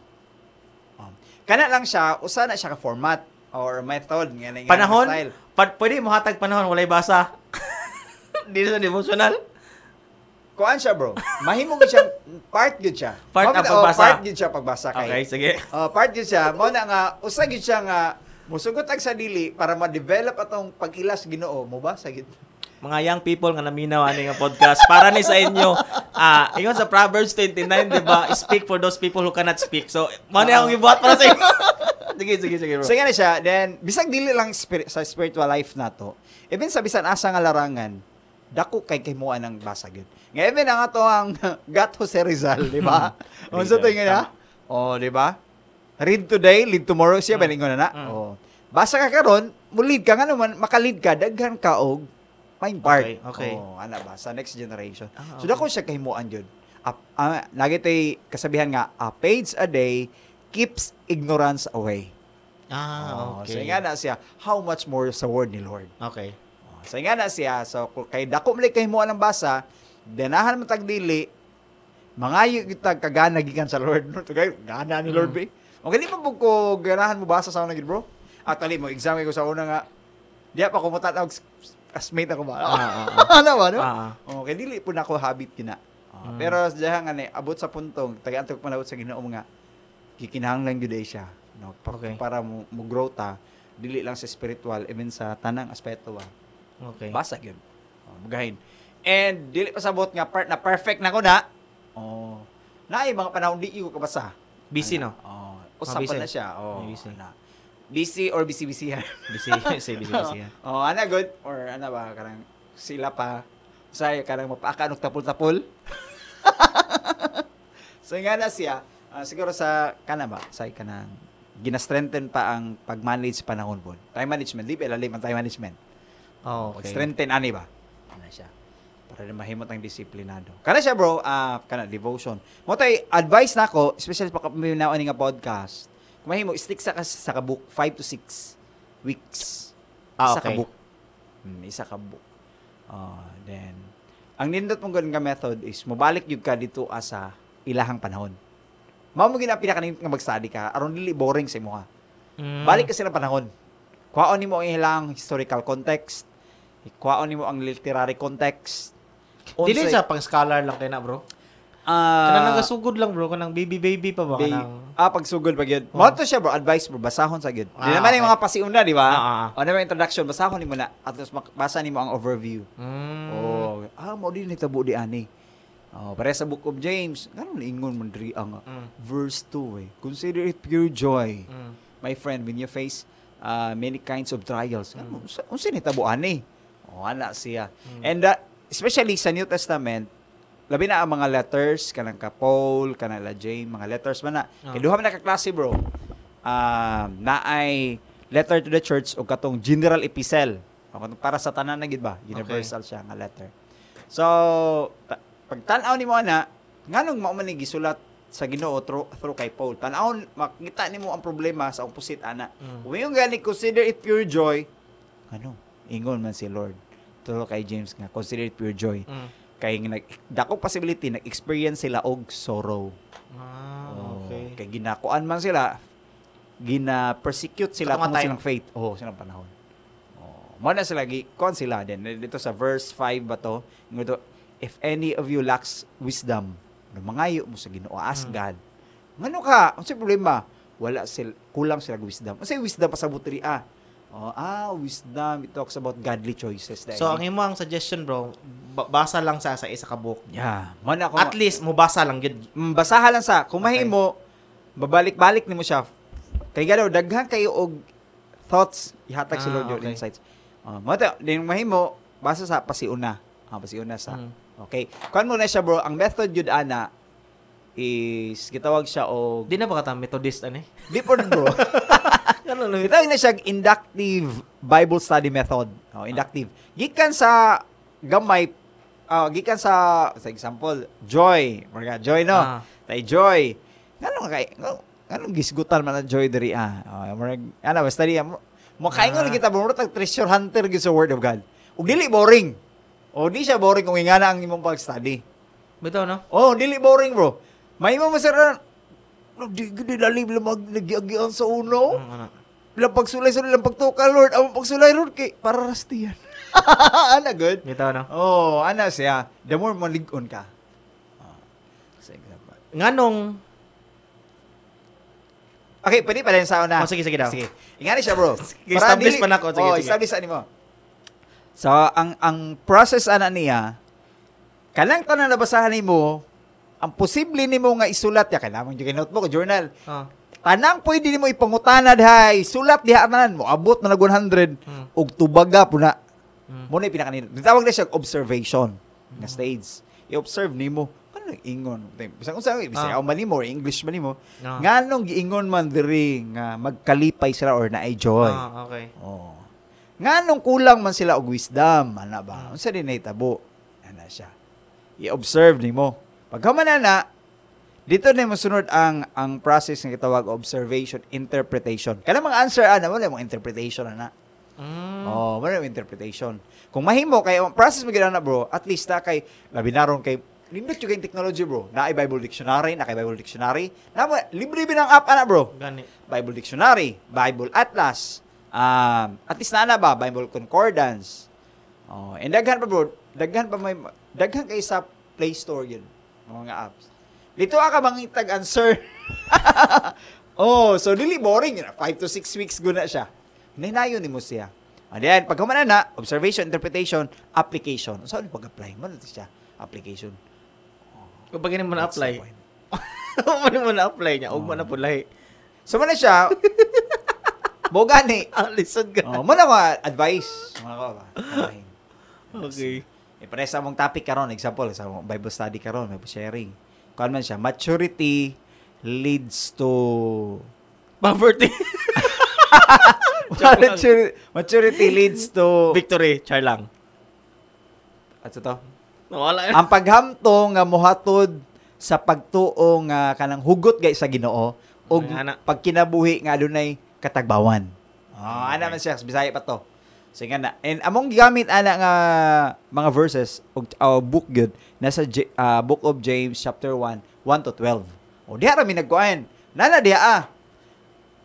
Um, kana lang siya, usa na siya ka format or method nga nga Panahon? style. Pa- pwede mo hatag panahon walay basa. Di sa devotional. Kuan siya, bro. Mahimo gid siya part gid siya. Part ang oh, pagbasa. part gid siya pagbasa kay. Okay, sige. Oh, part gid siya. Mao na nga usa gid siya nga musugot ag sa dili para ma-develop atong pag-ilas Ginoo, mo ba sa gid. Mga young people nga naminaw ani nga podcast para ni sa inyo ah ingon sa Proverbs 29 di ba speak for those people who cannot speak so mo ni akong gibuhat para sa inyo sige sige sige bro So na siya, then bisag dili lang spiri- sa spiritual life nato. Even sa bisan asa nga larangan, dako kay kimuan ang basa gyud. Nga even ang ato ang Gato Jose Rizal, di ba? Hmm. Unsa to nga? Oh, di ba? Read today, lead tomorrow siya, Mm. balingon na na. Mm. Oh. Basa ka karon, mulid ka nga naman, makalid ka, daghan ka og mind part. Okay, okay. Oh, ana ba sa next generation. Ah, So okay. dako siya kahimuan jud. Ap- ah, lagi tay kasabihan nga, a page a day keeps ignorance away. ah Oh, So okay nga na siya, how much more sa word ni Lord. okay Oh, so nga na siya, so kay dako mali kay mo ang basa, denahan mo tagdili, mangayo kita kagana gikan sa Lord. No? Kay gana ni Lord Mm. be. Okay, di mo ko ganahan mo basa sa una gid bro. Actually mo exam ko sa una nga. Diya pa ko mutat classmate ako ba? Ah, ah, ano ba no? ah, ah. Okay, dili po na ako habit kina. Ah, Mm. Pero diha nga abot sa puntong taga-antok manawot sa Ginoo nga gikinahanglan gyud ay siya. No, pa- Okay. para mo, mo grow ta dili lang sa spiritual even sa tanang aspeto ba. okay Basa gyud. Oh, magahin. And dili pa sabot nga part na perfect na ko na. Oh. Naay mga panahon di ko kabasa. busy no Oh, Ah, usapan busy. na siya. Oh, Busy. na. Busy or busy busy yan. busy say busy busy yan. oh, ana good or ana ba karang sila pa say karang mapaaka og tapol-tapol. so nga na siya, ah, siguro sa kana ba, say kanang gina-strengthen pa ang pag-manage panahon po. Time management, di ba ilalim ang time management. oh okay Pag-strengthen ani ba? Ano siya? Para na mahimot ang disiplinado. Kana siya bro, ah kana devotion. Mo tay advice nako, especially pa kaminaw ani nga podcast. Mahimo stick sa sa kabuk 5 to 6 weeks. Ah, okay. ka book. Hmm, isa ka book. Ah, then ang nindot mong ganun nga method is mobalik yun ka dito asa ilahang panahon. Mao mo gina pinakaning nga mag-study ka aron dili boring sa imo ha. Mm. Balik kasi ng panahon. Kuhaon nimo ang ilang historical context. Kuhaon nimo ang literary context. dili sa pang scholar lang kay na bro Ah, kanang nagasugod lang bro kanang baby baby pa ba Bay- kanang ah, pagsugod pa gyud. Oh. Mo to siya bro, advice bro, basahon sa gyud. Di Ah, naman okay. yung mga pasiuna, di ba? Ah, ah, ah. O naman introduction, basahon nimo na at mak- basa nimo ang overview. mm. Oh, ah mo din nitabo di ani. Oh, pare sa Book of James, ganun ingon man diri ang Mm. verse 2 eh. Consider it pure joy, Mm. my friend, when you face uh, many kinds of trials. Mm. Unsa unsa ni tabo ani? Oh, ana siya. Mm. And uh, especially sa New Testament, labi na ang mga letters kanang ka Paul, kanang la James, mga letters man na. Ah. Kay duha man ka klase, bro. Um, na ay letter to the church o katong general epistle. Para sa tanan na gid ba? Universal siya nga letter. So, ta- pag tan-aw nimo ana, nganong mao man ni gisulat sa Ginoo through, through kay Paul. Tan-aw makita nimo ang problema sa opposite ana. Mm. Kung yung gani consider it pure joy, ano? Ingon man si Lord. Tulo kay James nga, consider it pure joy. Mm. Kay nag dako possibility nag-experience sila og sorrow. ah Oh, okay Kay ginakuan man sila, gina-persecute sila Sa tungod kamatay. silang faith. Oh, silang panahon. Oh, mo na sila gi kuan sila din dito sa verse 5 ba to? Ngito, if any of you lacks wisdom, no mangayo mo sa Ginoo, ask Mm. God. Ngano ka? Unsa problema? Wala sil kulang sila wisdom. Unsa wisdom pa sa butri ah? Oh, ah, wisdom it talks about godly choices. So, ang imo ang suggestion, bro, ba- basa lang sa sa isa ka book. yeah, man ako At least, mo basa lang yun. Mm, basahan lang sa kung Okay. mahimo babalik-balik nimo siya kay galaw daghan kayo og thoughts ihatag Ah, Lord your okay. insights uh, mo ta din mahimo basa sa pasiuna ah pasiuna sa Mm. okay kuan mo na siya bro ang method jud ana is gitawag siya og Di na ba ka Methodist, ano eh? di po bro Gitawag na siya inductive Bible study method oh inductive gikan sa gamay ah, gikan sa sa example joy mga joy no Ah. Tay Joy. Ngano kay ngano gisgutan man ang Joy diri ah. Oh, murag ana basta di mo mo kaingon Ah. kita bro tag treasure hunter gyud sa word of God. Ug dili boring. O di siya boring kung ingana ang imong pag-study. Bitaw, no? Oh, dili boring bro. May mo masara di gid dali mag nagiagian sa uno. Mm, ano. Lang pagsulay sa lang pagtuka Lord. Ang pagsulay Lord kay para rastiyan. ana good. Bitaw, no? Oh, ana siya. The more malig-on ka. Oh. Sa example. Nganong, Okay, pwede pa rin sa una. Oh, sige, sige daw. Sige. Ingani siya, bro. establish pa na ako. Sige, oh, sige. establish ani mo. So, ang ang process ana niya, kanang tanan nabasahan nimo, ang posible nimo nga isulat ya kailangan jud notebook, journal. ah, Tanang pwede nimo ipangutana hay, sulat diha tanan mo abot na nag 100 mm, og tubaga puna. mm. Mo na pinakanin. Tawag na siya observation nga stage. I-observe nimo ano ingon. Bisag unsa bisag Ah. man or English man nimo. Ah. Nganong giingon man diri nga magkalipay sila or naay joy. Ah, okay. Oh. Nganong kulang man sila og wisdom, ana ba? Mm. Unsa din nahitabo? Ana siya. I-observe nimo. Pagkaman na dito na masunod ang ang process nga gitawag observation, interpretation. Kana mga answer ana mo mga interpretation ana. Mm. Oh, mo interpretation. Kung mahimo kay ang process mo ana bro, at least na kay labinaron kay Limbot yung technology, bro. Na Bible Dictionary, na kay Bible Dictionary. Na libre bin ang app, ana, bro. Gani. Bible Dictionary, Bible Atlas, um, at least na na ba, Bible Concordance. Oh, and daghan pa bro, daghan pa may, daghan kay sa Play Store yun, mga apps. Dito ka mangitag answer. oh, so dili boring yun. 5 to 6 weeks guna siya. Hinayon ni mo siya. And then, pag humana na, observation, interpretation, application. Yung pag-apply? Ano siya? Application. Kapag ganun mo na-apply. Ano mo na-apply niya? Huwag mo Oh. na pulay. So, mana siya, bogani, Ah, listen ka. Oh, mo na mga advice. Mga ko ba? Okay. Okay. E pare sa mong topic karon, example sa mong Bible study karon, Bible sharing. Kuan man siya, maturity leads to Poverty. maturity, maturity leads to Victory. Char lang. at to? Nawala yun. Ang paghamtong nga mohatod sa pagtuo nga kanang hugot gay sa Ginoo ug pagkinabuhi nga adunay katagbawan. Oh, ana man siya Bisaya pa to. So nga na. And among gigamit ana nga mga verses og uh, book gyud nasa J- ah, Book of James chapter 1 1 to 12. O diha ra mi nagkuan. Nana diha ah.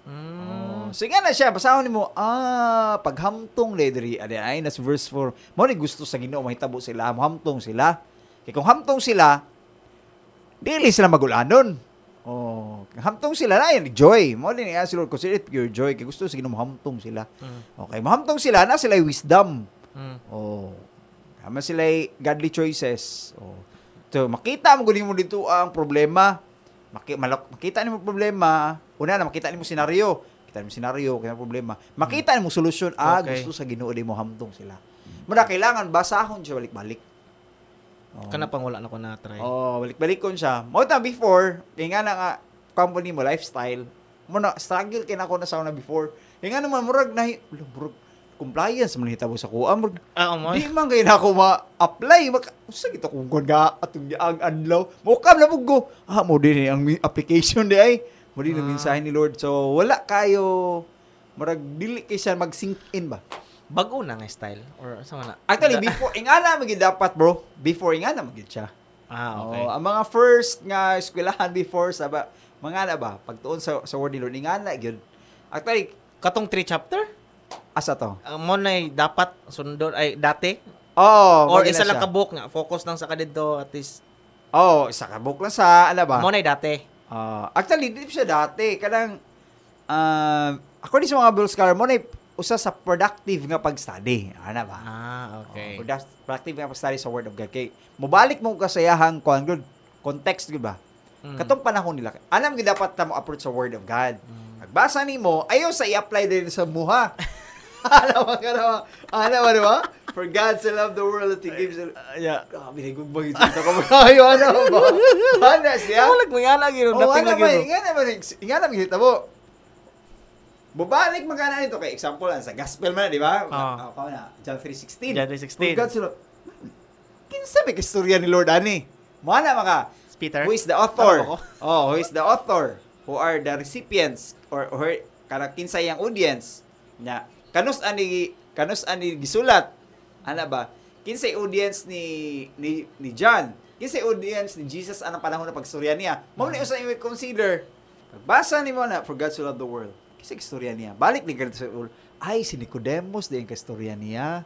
Mm. Oh, nga na siya, basahon nimo, ah, paghamtong ledri, adi ay nas verse 4. Mo ni gusto sa Ginoo mahitabo sila, hamtong sila. Kay kung hamtong sila, dili sila magulanon. Oh, hamtong sila na yan, joy. Mo ni si Lord consider it pure joy kay gusto sa Ginoo hamtong sila. Mm. Okay, mahamtong sila na sila wisdom. Mm. Oh. Tama sila godly choices. Oh. So, makita mo guling mo dito ang problema. Maki, malak, makita nimo problema. Una na makita nimo senaryo. Kita nimo senaryo, kita problema. Makita nimo solusyon. Ah, Okay. gusto sa Ginoo mo hamtong sila. Muna kailangan basahon siya balik-balik. Oh. Kana pang wala na ko na-try. Oh, balik-balik kon siya. Mo ta before, kay nga na nga company mo lifestyle. Mo na struggle kay na na sa una before. Kay nga naman murag na murag compliance man hitabo sa kuha murag Ah, mo. Di man kayo na ako ma-apply. Maka, sa kita kung kung ga atong ang adlaw. Mukam na go. Ah, mo din ang application di ay. Mo din Ah. mensahe ni Lord. So, wala kayo marag dili kay siya mag-sink in ba? Bago na nga style. Or sa na? Actually, before, ingana magid dapat bro. Before, ingana magid siya. Ah, okay. Oh, ang mga first nga eskwelahan before sa ba, mga na ba, pagtuon sa, sa word ni Lord, ingana gyud. Actually, Katong 3 chapter? asa to? Ang mo na dapat sundon ay dati Oh, Or isa lang siya. ka book nga, focus lang sa kadito at least. Oh, isa ka book lang sa ano ba? Mo na dati. Ah, actually, di siya dati. Kanang, uh, according sa mga Bill Scholar, mo na usa sa productive nga pag-study. Ano ba? Ah, Oh, okay. product- productive nga pag-study sa Word of God. Kay, mubalik mo kasayahang kuan good context, di ba? Mm. Katong panahon nila. Alam gyud dapat ta mo approach sa Word of God. Mm. Pagbasa nimo, ayaw sa i-apply din sa muha. Alam mo ka naman. Alam mo, ba? For God so loved the world that He gives the... yeah. Grabe, nagug ba yun? Ito ka magayo, ano ba? Ano siya? Wala mo nga lagi Oo, dating ano lagi. ba? no? Nga naman, nga naman, kita mo. Bubalik magkana nito kay example lang sa gospel man, di ba? Oh, na. John 3:16. John 3:16. For God loved... Kinsa ba istorya ni Lord ani? Mo na maka Peter. Who is the author? Oh, who is the author? Who are the recipients or or kana kinsa yang audience? Nya kanus ani kanus ani gisulat? Ana ba? Kinsay audience ni ni ni John? Kinsay audience ni Jesus anang panahon na pagstorya niya? Mao ni usa imo consider. Pagbasa nimo na for God so loved the world. Kinsay istorya niya? Balik ni kadto sa ulo. Ay si Nicodemus din ka istorya niya.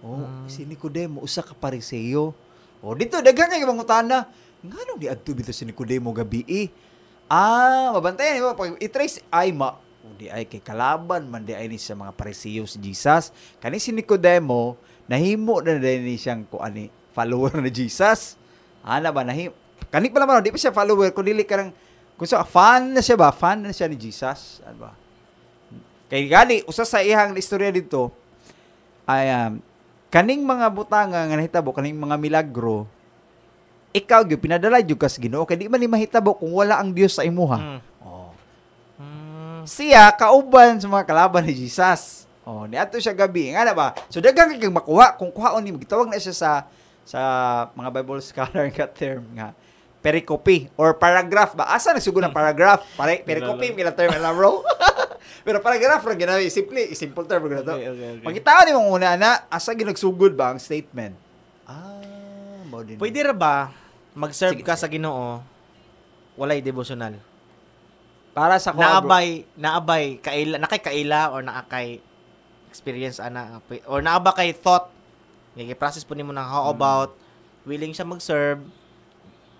Oh, Hmm. si Nicodemo usa ka pariseo. Oh, dito daghang kay mangutana. Ngano di adto bito si Nicodemo gabi eh? Ah, mabantayan mo pag i-trace ay ma di ay kay kalaban man di ay ni sa mga pariseo si Jesus. Kani si Nicodemo nahimo na din ni siyang ko ani follower ni Jesus. Ana ba nahim Kani pa naman di pa siya follower kun dili karang kung sa fan na siya ba? Fan na siya ni Jesus. Ano ba? Kay gali usa sa iyang istorya dito ay um, kaning mga butanga nga nahitabo kaning mga milagro ikaw gyud pinadala jud kas Ginoo kay di man ni mahitabo kung wala ang Dios sa imuha. Mm. Oh. Mm. Siya kauban sa mga kalaban ni Jesus. Oh, niadto siya gabi nga na ba? So daghang kay makuha kung kuhaon ni gitawag na siya sa sa mga Bible scholar nga term nga pericope or paragraph ba? Asa nagsugod ng paragraph? Pare, pericope mila term alam bro. Pero paragraph ra ginawi simple, simple term ra to. Okay, okay, okay. Pagkitaon ni mong una na asa ginagsugod ba ang statement? Ah, mao din. Pwede ra ba mag-serve Sige, ka sige. sa Ginoo walay devotional? para sa kuha, bro. Naabay, naabay kaila, nakay kaila or naakay experience ana or naaba kay thought nga process po nimo ng how Mm. about willing siya mag-serve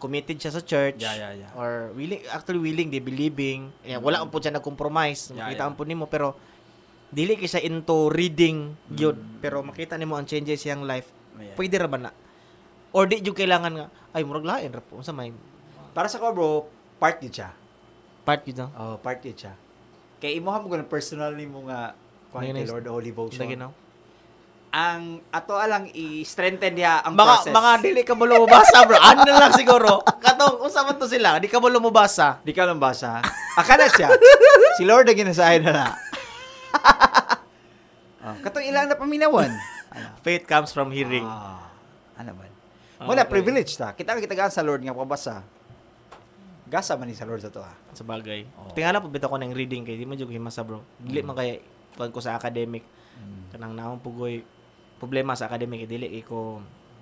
committed siya sa church Yeah, yeah, yeah. or willing actually willing di believing eh, wala po siya nag-compromise Yeah, makita yeah. po nimo pero dili kay siya into reading gyud Mm. pero makita nimo ang changes siyang life Yeah. pwede ra ba na or di jud kailangan nga ay murag lain ra po unsa may Para sa ko bro, part yun siya. part no? Oh, part yun siya. Kay imo mo personal ni mo nga Ngayon kay Lord Holy Devotion. Lagi no? Ang ato alang i-strengthen niya ang mga process. mga dili ka mo lumabasa bro ano na lang siguro katong unsa man to sila di ka mo lumabasa Di ka lang basa. Aka na siya. si Lord na ginasahin na na. oh, katong ilang na paminawan. Ano? faith comes from hearing Ah, ano ba? Ah, Muna, okay. privilege ta. Kita ka kita sa Lord nga pabasa. Gasa man ni sa Lord sa to ha. sa bagay Oo. tingala po bitaw ko ng reading kay di man jud himasa bro dili man kay kuan ko sa academic kanang naong pugoy problema sa academic dili ko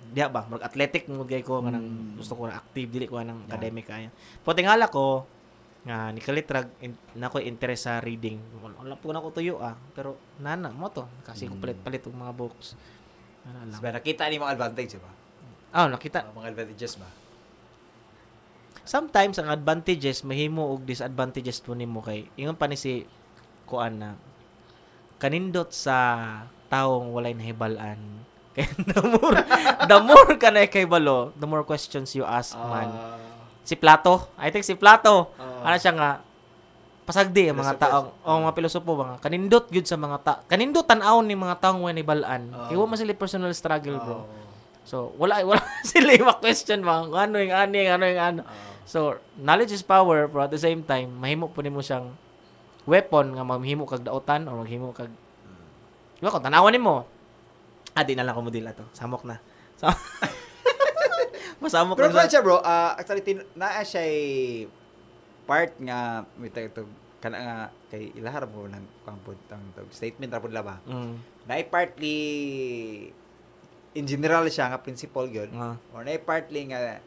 diha ba mag athletic mo gay ko kanang Mm. gusto ko na active dili ko ng Yeah. academic kaya po tingala ko nga ni kalitrag in, na ko interest sa reading wala po na ko tuyo ah pero nana mo to kasi ko Mm. palit-palit og mga books ano lang Diba, nakita ni mga advantage ba? ah nakita Ah, mga advantages ba? sometimes ang advantages mahimo og disadvantages po nimo kay ingon pa ni si kuan na kanindot sa taong walay nahibal-an kay the more the more ka na kay balo the more questions you ask man. Si Plato. I think si Plato Ah. ano siya nga pasagdi ang mga taong o mga pilosopo mga kanindot gyud sa mga ta kanindot tan-awon ni mga taong walay nahibal-an Ah. kay wa man sila personal struggle bro. Oh. so wala wala sila yung question mga ano yung ani ano yung ano. Ah. So, knowledge is power, but at the same time, mahimo po nimo siyang weapon nga mamhimo kag daotan or maghimo kag Di ba kung tanawan nimo? Ah, di na lang ko mo dila to. Samok na. So, Masamok Pero na sa... siya bro, ah, actually tin naa siya part nga wait ito kana nga kay ilahar mo ng kampod tang statement ra pud laba. Mm. Na partly in general siya nga principle gyud. Ah, Or na partly nga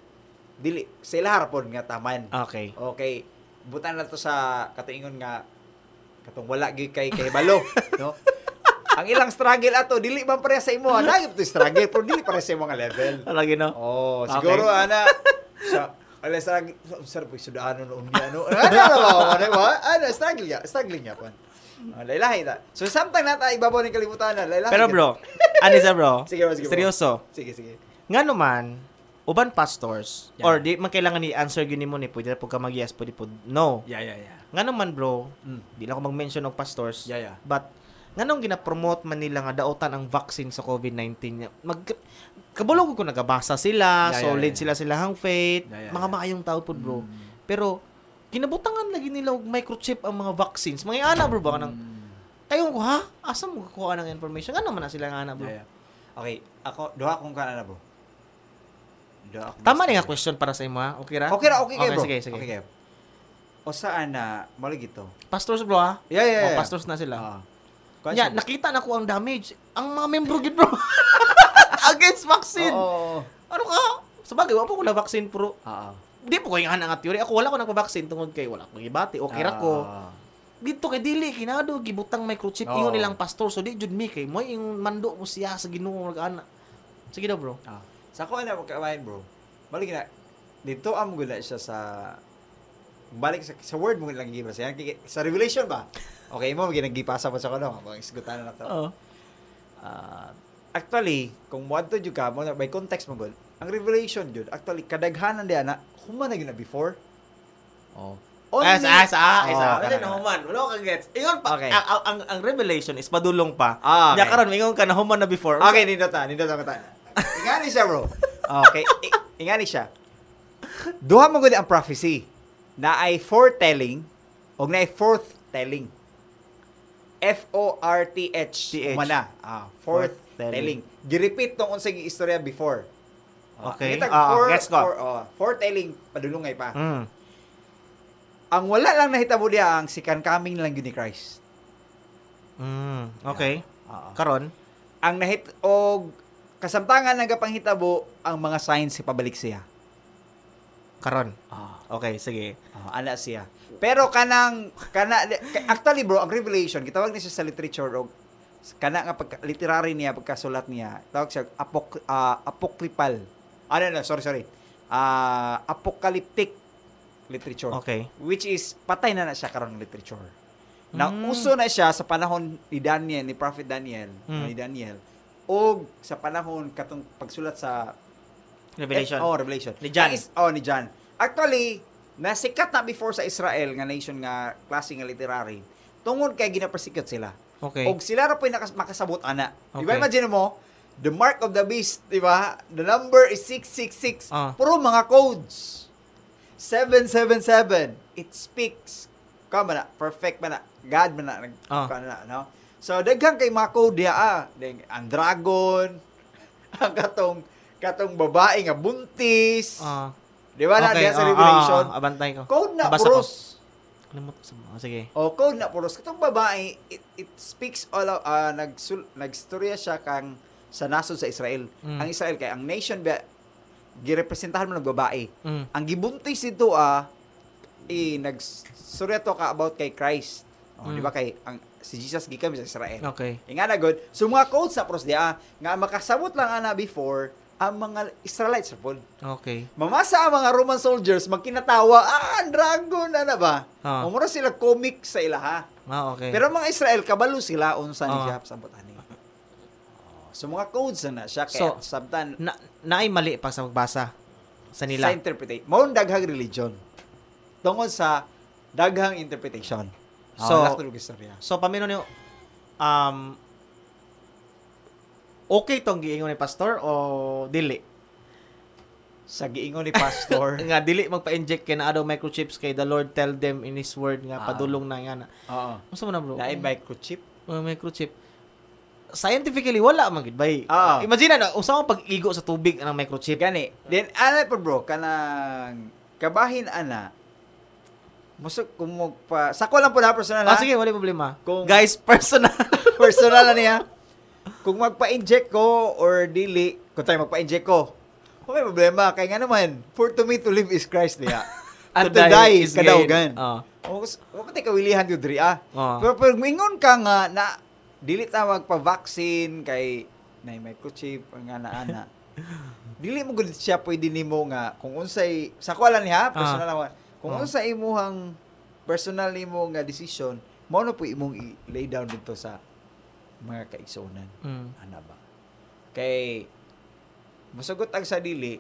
dili sa ilahar pod nga taman. okay. Okay. Butan na to sa katuingon nga katong wala gyud kay kay balo, no? Ang ilang struggle ato dili man pareha sa imo. Nagip to struggle pero dili pareha sa imo nga level. Lagi no. Oh, Okay. siguro ana sa ala sa sir po sudano no unya no. Ano ba ano ba? Ano struggle ya, struggling ya pan. Oh, lailahi ta. So sometimes nata ibabaw ni kalibutan na lailahi. Pero bro, ano sa bro? Sige, bro, sige, bro. Seryoso. Sige, sige. Nga naman, uban pastors, Yeah. or di man kailangan ni answer gini mo ni, pwede na po ka mag-yes, pwede po no. Yeah, yeah, yeah. Nga naman bro, Mm. di lang ako mag-mention ng pastors, Yeah, yeah. but nga nung gina-promote man nila nga daotan ang vaccine sa COVID-19, mag kabulong ko nagabasa sila, Yeah, yeah, solid yeah. sila silahang faith, Yeah, yeah, mga yeah. maayong tao po bro. Mm. Pero kinabutangan lagi nila og microchip ang mga vaccines. Mga ana bro ba kanang Mm. kayo ko ha? Asa mo kukuha ng information? Ano man na sila nga ana bro? Yeah, yeah. Okay, ako duha kong kana na bro. Duha akong Tama ni nga question para sa imo ha? Okay ra? Okay ra, okay kayo, bro. Sige, sige. Okay kayo. O saan na mali gito? Pastors bro ha? Yeah, yeah, Oh, yeah. pastors na sila. Ah. Nya, siya- nakita na ko ang damage. Ang mga membro gid bro. Against vaccine. Oo, oo, oo. Ano ka? Sabagay, wala pa ko na vaccine pero Ah, ah. di po ko yung nga theory. Ako wala ko nagpa-vaccine tungod kay wala ko gibati. Okay ra ko. Ah. Dito kay dili kinado gibutang microchip Oo. ingon nilang pastor so di jud mi kay mo yung mando mo siya sa Ginoo mag ana. Sige daw bro. Ah. Sa ko na magkawain bro. Balik na. Dito am gula siya sa balik sa, sa word mo lang kay- Sa revelation ba? Okay mo ginagipasa pa sa kono. Mga isgutan na to. Oo. Ah, actually, kung mo adto jud ka, mo na- may context mo gud. Ang revelation jud, actually kadaghanan di ana, human na gina before. Oh. Ah, sa sa ah, Oh, isa. kana, Kasi kana. no man, wala ka gets. Ingon pa Okay. ang, ang, ang, revelation is padulong pa. Ah, okay. karon mingon ka na human na before. Okay, nindot ta, nindot ta ta. Ingani siya, bro. Okay, ingani siya. Duha mo gud ang prophecy na ay foretelling o na ay forthtelling. F O R T H TH. mana. Ah, forthtelling. Gi-repeat tong unsay istorya before. Ah, Okay. ngitag Ah, for, gets ko. for, oh, foretelling padulungay pa. Mm. Ang wala lang nahitabo diya ang second coming lang yun ni Christ. Mm. Okay. Oo. Karon, ang nahit og kasamtangan nagapanghitabo ang mga signs si pabalik siya. Karon. Ah. Okay, sige. Ah, ana siya. Pero kanang kana ka- actually bro, ang revelation gitawag ni siya sa literature og kana nga pagka, literary niya pagkasulat niya, tawag siya apok ah, apocryphal. Ano na, sorry sorry. Ah, apocalyptic literature. Okay. Which is patay na na siya karon literature. Na Mm. uso na siya sa panahon ni Daniel, ni Prophet Daniel, Mm. ni Daniel. O sa panahon katong pagsulat sa Revelation. Eh, oh, Revelation. Ni John. Is, oh, ni John. Actually, nasikat na before sa Israel nga nation nga klase nga literary. Tungod kay ginapersikot sila. Okay. Og sila ra nakas- makasabot ana. Di ba Okay. imagine mo? The mark of the beast, di ba? The number is 666. Ah. Puro mga codes. 777. It speaks. Kama na, perfect man na. God man na. Nag, Ah. kano na, no? So, daghang kay mga code diya, ah. Ang dragon, ang katong, katong babae nga buntis. Ah. Di ba na okay. diya sa ah, Revelation? ah, abantay ko. Code na, Nabasa ko. puros. Kalimut ko sa oh, sige. O, code na puros. Katong babae, it, it speaks all of, uh, nagsul, nagstorya siya kang sa nasod sa Israel. Mm. Ang Israel kay ang nation ba girepresentahan mo ng babae. Mm. Ang gibuntis dito ah i nagstorya to ka about kay Christ. O, Mm. di ba kay ang si Jesus gikan sa Israel. Okay. Inga na good. So mga codes sa pros dia nga makasabot lang ana before ang mga Israelites sa pod. Okay. Mamasa ang mga Roman soldiers magkinatawa, ah, dragon na ba? Ah. Umura sila comic sa ilaha. Ah, okay. Pero mga Israel kabalo sila unsa ni Ah. siya sabot ani. So mga codes na na siya kaya So, sabtan na naay mali pa sa magbasa sa nila. sa interpretation. Mao ang daghang religion. Tungod sa daghang interpretation. So, So, oh. So pamino niyo um okay tong giingon ni pastor o dili? Sa giingon ni pastor. nga dili magpa-inject kay na adaw microchips kay the Lord tell them in his word nga Ah. padulong na nga na. Oo. Unsa man na bro? Naay microchip. Oh, microchip. Scientifically wala man gid bay. Ah. Imagine na unsa man pag-igo sa tubig ang microchip. Gani. Then ana po bro kanang kabahin ana. Musok kung magpa Sako lang po na personal Ah, ha. sige, wala problema. Kung- Guys, personal. personal na niya. Kung magpa-inject ko or dili, kung tayo magpa-inject ko, oh, may problema. Kaya nga naman, for to me to live is Christ niya. And to, die, is kadaugan. Ah. Oh, kas- wala pa tayo kawilihan yun, Dri, ah. Ah. Pero pag mingon ka nga na dili ta magpa-vaccine kay nay microchip ang ana-ana. dili mo gud siya pwede nimo nga kung unsay sa ko lang niya personal lang kung Ah. unsay imuhang personal nimo nga decision mao na po imong i-lay down dito sa mga kaigsuonan Mm. ana ba kay musugot ang sa dili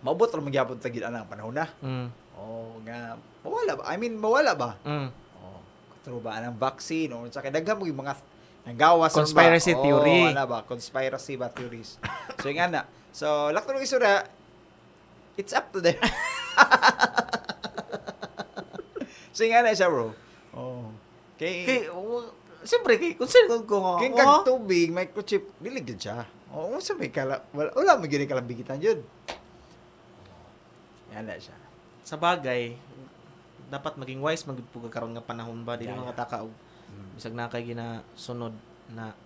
maabot ra magyapon ta gid ana ang panahon na Mm. oh nga mawala ba i mean mawala ba Mm. Oh, katro ba ang vaccine o sa kay daghan mo yung mga nanggawas Conspiracy ba? theory. Oh, ana ba? Conspiracy ba theories. so yung ana. So lakto ng isura it's up to them. so yung ana siya bro. Oh. Kay Kay, siyempre, kay, concern ko ko nga. kay oh, kag tubig microchip dili gid siya. Oh, unsa may kala wala, wala mo gid kalabigitan jud. Yan na siya. sa bagay, dapat maging wise magud po karon nga panahon ba dili Yeah, mga yeah. taka og bisag na kay gina sunod na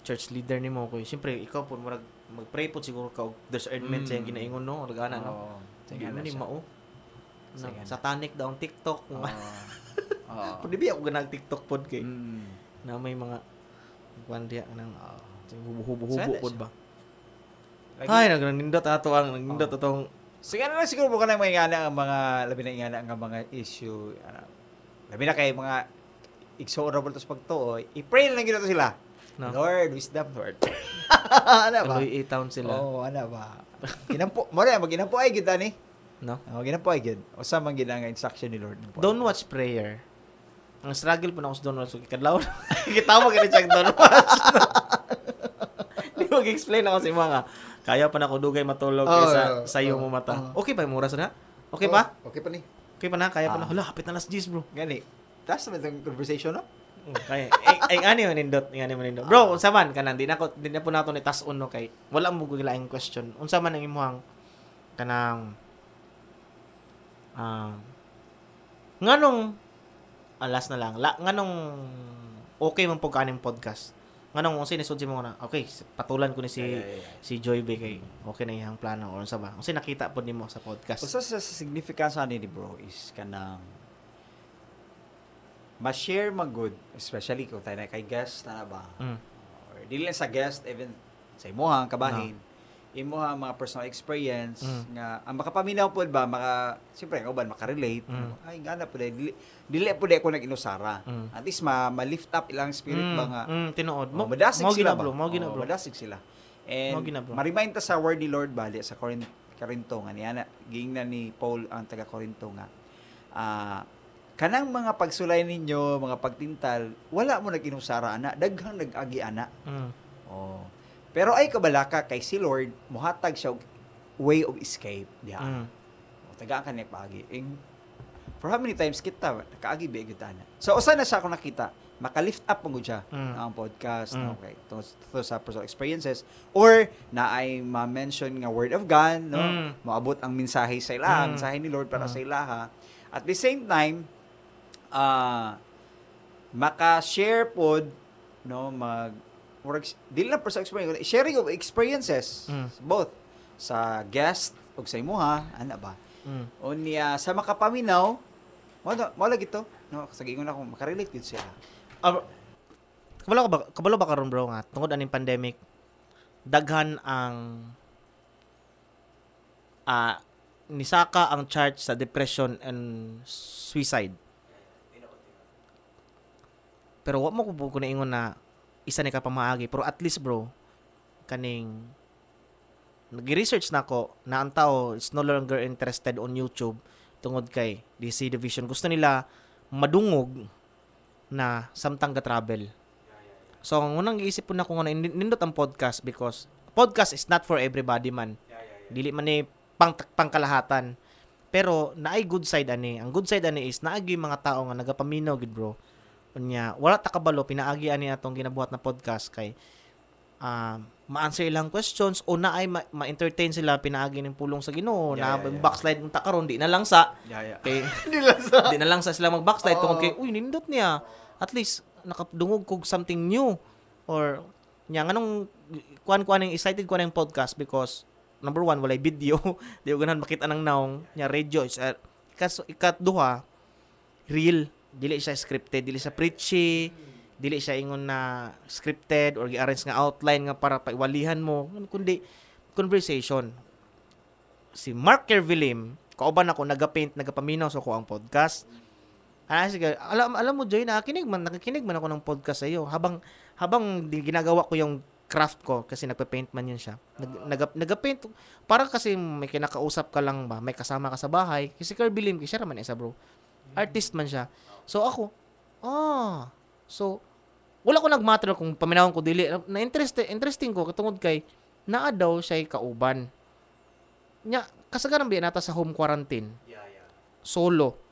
church leader nimo ko siyempre ikaw po murag mag-pray po siguro ka og discernment Mm. sa ginaingon no ug ana no Oh, man na ni siya. mao Sige na. satanic daw ang TikTok Oh. Oh. Pwede ba ako ganag TikTok pod kay Mm. na may mga kwan diya nang Oh. hubo-hubo Sana pod ba Lagi- ay nagnindot ato ang nagnindot Oh. atong Sige na lang siguro ka na mga ingana ang mga, labi na ingana ang mga issue. Ano, labi na kay mga igsorable to sa pagtuo. I-pray lang gito sila. No. Lord, wisdom, Lord. ano ba? Louis A. Town sila Oo, oh, ano ba? Ginampo, mo na, maginampo ay gita ni. no Oh, ginampo ay gid. O sa man gid ang instruction ni Lord. Don't watch prayer. Ang struggle po na ako sa don't watch. Kadlaw. Kitawag ka na siya don't watch. Di explain ako sa mga. Kaya pa na ko dugay matulog Oh, kaysa oh, sa iyo oh, mo mata. oh. Okay pa yung oras na? Okay pa? Oh, okay pa ni. Okay pa na? Kaya pa na? Ah. Hala, hapit na last G's bro. Gani. Naman itong conversation, no? Mm, Kaya. Ay, ay, ani mo nindot. Ay, ani mo nindot. Bro, unsa man ka di na ko di na po nato ni tas uno kay wala mo gilaing question. Unsa man ang imuhang kanang ah nganong alas na lang. La, nganong okay man pug kaning podcast. Nganong unsay nisud mo na okay, patulan ko ni si si Joy B kay okay na iyang plano or unsa ba? Unsay nakita pod nimo sa podcast? Usa sa significance ani ni bro is kanang ma-share man good, especially kung tayo na kay guest na ba. Mm. Or dili sa guest even sa imuhang kabahin. Imuhang mga personal experience Mm. nga ang makapaminaw pod ba maka siyempre ang uban makarelate. Mm. Ay ngana pod dili dili pod ako nag-inusara. Mm. At least ma, ma-lift up ilang spirit Mm, ba nga mm, tinuod. Oh, Mo, madasig mo sila gina, ba? bro. Mo gina, Oh, madasig sila. And Mao gina, bro. ma-remind ta sa word ni Lord bali sa Corinth Corinto nga niya na giingnan ni Paul ang taga Corinto nga. Ah kanang mga pagsulay ninyo, mga pagtintal, wala mo nag-inusara ana, daghang nag-agi ana. Mm. Oh. Pero ay kabalaka kay si Lord muhatag siya way of escape diha. Mm. O, tagaan ka niya paagi. Eh, for how many times kita, nakaagi ba kita na. So, usa na sa ako nakita, maka-lift up mo siya Mm. ang podcast, Mm. no, okay, to, to sa personal experiences, or na ay ma-mention nga word of God, no, Mm. maabot ang mensahe sa ila, Mm. mensahe ni Lord para Mm. sa ilaha. At the same time, ah maka-share pod, no, mag, murag, dili lang personal experience, sharing of experiences, Mm. both sa guest ug sa imuha, ana ba? Mm. Unya sa makapaminaw, mo mo lagi to, no, sa giingon ako makarelate gid sila. Ah, kabalo ka ba, kabalo ba karon bro nga tungod aning pandemic daghan ang ah nisaka ang charge sa depression and suicide. Pero wa mo ko ko ingon na isa ni ka pamaagi pero at least bro kaning nag-research na ako na ang tao is no longer interested on YouTube tungod kay DC Division gusto nila madungog na samtang ga travel. So, ang unang giisip po na ko nga nin- nindot ang podcast because podcast is not for everybody man. Dili man ni pang pangkalahatan. Pero naay good side ani. Ang good side ani is naagi mga tao nga nagapaminaw gid bro. Unya, wala ta kabalo pinaagi ani atong ginabuhat na podcast kay ah ma-answer ilang questions o naay ma- ma-entertain sila pinaagi ng pulong sa Ginoo na Yeah, yeah, yeah. backslide unta karon di na lang sa Yeah, yeah. kay Nila sa di na lang sa sila mag-backslide tungkol kay, uy, nindot niya. At least, nakadungog kog something new. Or, niya, anong, kuan kuan ng excited ko ng podcast because, number one, walay video. di ko ganahan makita ng naong. Niya, radio. Is, uh, ikas, ikat duha, real. Dili siya scripted. Dili siya preachy. dili siya ingon na scripted or gi-arrange nga outline nga para paiwalihan mo kundi conversation si Mark Kervilim kauban ako nagapaint nagapaminaw sa ko ang podcast Ah, sige. Alam, alam mo, Joy, nakikinig man, nakikinig man ako ng podcast sa iyo. Habang, habang ginagawa ko yung craft ko, kasi nagpa-paint man yun siya. Nag, nag, nag-paint, para kasi may kinakausap ka lang ba, may kasama ka sa bahay. Kasi Kirby Lim, siya naman isa bro. Artist man siya. So ako, ah, so, wala ko nagmatter kung paminawon ko dili. Na interesting, interesting ko, katungod kay, naa daw siya'y kauban. Nya, kasagaran ba nata sa home quarantine? Solo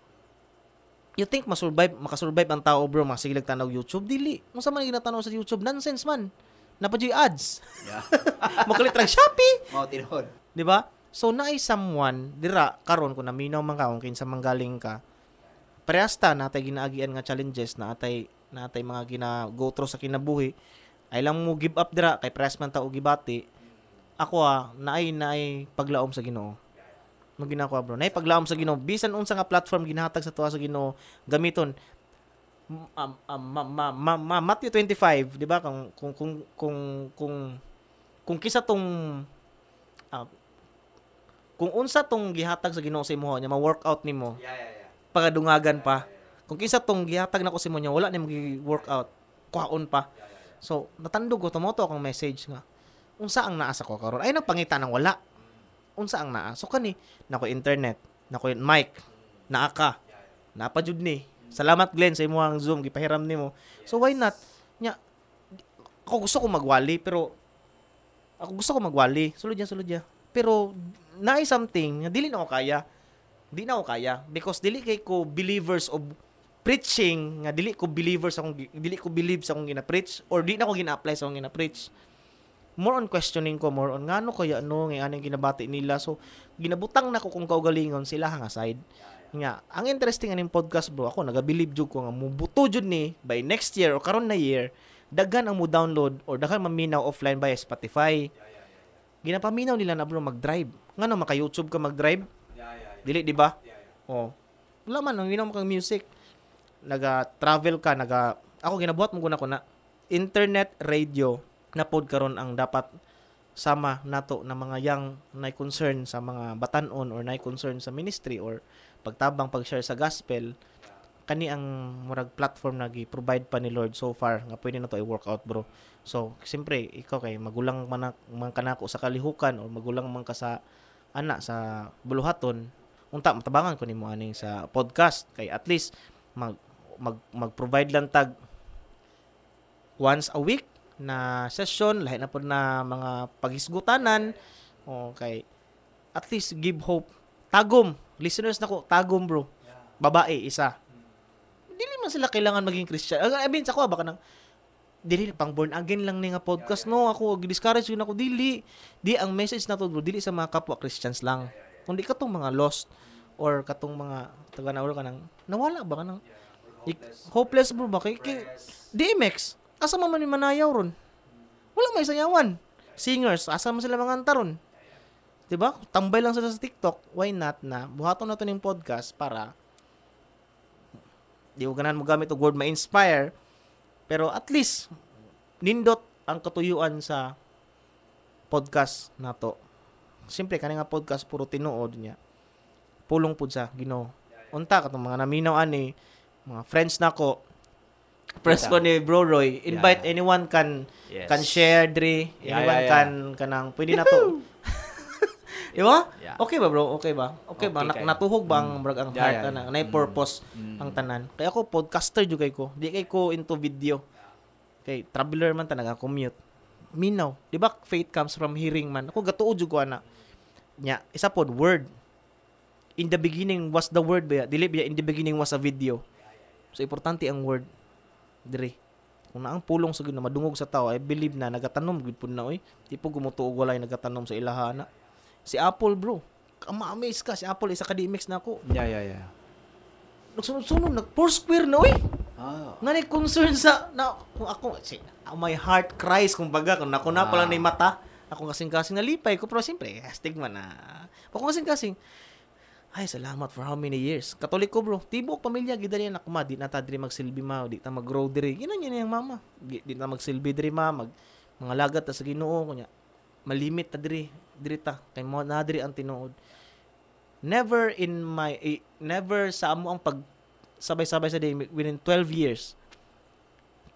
you think masurvive makasurvive ang tao bro masigilag tanaw YouTube dili mo sa man ginatanaw sa YouTube nonsense man napadyoy ads Yeah. makalit ra Shopee Mao tinod. di ba so naay someone dira karon kung naminaw man ka kung kinsa manggaling ka parehas ta natay ginaagian nga challenges na atay natay mga gina go through sa kinabuhi. Ay lang mo give up dira kay parehas man ta og gibati. Ako ah naay naay paglaom sa Ginoo. Mo ginako bro? Naay paglaom sa Ginoo. Bisan unsa nga platform ginahatag sa tuwa sa Ginoo gamiton. Um, um, ma, ma, ma, ma, Matthew 25 di ba? Kung kung kung kung kung kung kisa tong ah, kung unsa tong gihatag sa Ginoo sa imong nya ma-workout nimo. Yeah, yeah, yeah. Pagadungagan pa. Kung kinsa tong gihatag nako sa imong nya wala nimo gi-workout kuhaon pa. So natandog ko tumoto akong message nga unsa ang naa sa ko karon? Ay nagpangita ng wala. Unsa ang naa? So kani nako internet nako mic naa ka. Naa pa jud ni. Salamat Glenn sa imong Zoom gipahiram nimo. So why not? Nya ako gusto ko magwali pero ako gusto ko magwali. Sulod ya sulod ya pero naay something nga dili na ko kaya di na ako kaya. Because dili kay ko believers of preaching nga dili ko believers akong dili ko believe sa akong gina-preach or di na ko gina-apply sa akong gina-preach. More on questioning ko more on ngano kaya ano nga anong ginabati nila? So ginabutang na ko kung kaugalingon sila hang aside. Nga ang interesting aning podcast bro ako naga-believe jud ko nga mubuto jud ni by next year o karon na year daghan ang mo download or daghan maminaw offline by Spotify. Ginapaminaw nila na bro mag-drive. Ngano maka YouTube ka mag-drive Dili, di ba? Oh. Wala man, ang mo kang music. Naga-travel ka, naga... Ako, ginabuhat mo ko na internet radio na pod karon ang dapat sama nato na mga young na concern sa mga batanon or na concern sa ministry or pagtabang pag-share sa gospel kani ang murag platform na gi-provide pa ni Lord so far nga pwede na to i-work out bro so siyempre ikaw kay magulang man, man kanako sa kalihukan or magulang man ka sa ana sa buluhaton unta matabangan ko nimo aning sa podcast. Kay at least mag mag mag-provide lang tag once a week na session. Lahi na pod na mga paghisgutanan. Okay at least give hope. Tagom listeners nako tagom bro. Babae isa. Dili man sila kailangan maging Christian. I mean sa ko baka nang dili pang born again lang ni nga podcast no? ako discourage yun ako. Dili. Di ang message na to bro. Dili sa mga kapwa Christians lang kundi katong mga lost or katong mga taga na ka nang nawala ba ka nang hopeless, hopeless bro ba? Kay, kay DMX asa man man manayaw ron? Wala may sayawan. Singers asa man sila mga antaron 'di ba tambay lang sila sa TikTok. Why not na? Buhaton na to ning podcast para di ko ganan mo gamit og word ma-inspire. Pero at least nindot ang katuyuan sa podcast nato Siyempre, kani nga podcast puro tinuod niya. Pulong pud sa Ginoo. Unta katong mga naminaw ani, mga friends nako. Press ko ni Bro Roy, invite Yeah. anyone can Yes. can share dre, Yeah, anyone yeah, yeah. can kanang pwede na to. Di ba? Yeah. Okay ba bro? Okay ba? Okay, ba? Okay Nak- kayo. natuhog ba ang brag ang Yeah, heart yeah, yeah. Nay purpose Mm. ang tanan. Kaya ako podcaster jud kay ko. Di kay ko into video. Kay traveler man ta naga-commute. Minaw. Di ba faith comes from hearing man. Ako gatuo jud ko ana. Nya, isa pod word. In the beginning was the word ba? Dili ba in the beginning was a video. So importante ang word. Dire. Kung na ang pulong sa na madungog sa tao, I believe na nagatanom gud pud na oy. Di po gumutuog walay nagatanom sa ilahana. Si Apple bro. Ama-amaze ka si Apple isa ka DMX na ako. Yeah, yeah, yeah. Nagsunod-sunod nag four square na oy. Ah, Nga ni concern sa na kung ako si, my heart cries kung baga kung ako na pala Ah. ni mata ako kasing kasing nalipay ko pero siyempre stigma na. Pag kasing kasing Ay, salamat for how many years. Katolik ko, bro. Tibok pamilya, gida niya nakuma. Di na ta diri magsilbi ma, di ta mag-grow diri. Ginan niya yung mama. Di, di na magsilbi diri ma, mag mga lagat ta sa Ginoo kunya. Malimit ta diri, diri ta. Kay mo na diri ang tinuod. Never in my eh, never sa amo ang pag sabay-sabay sa day within 12 years.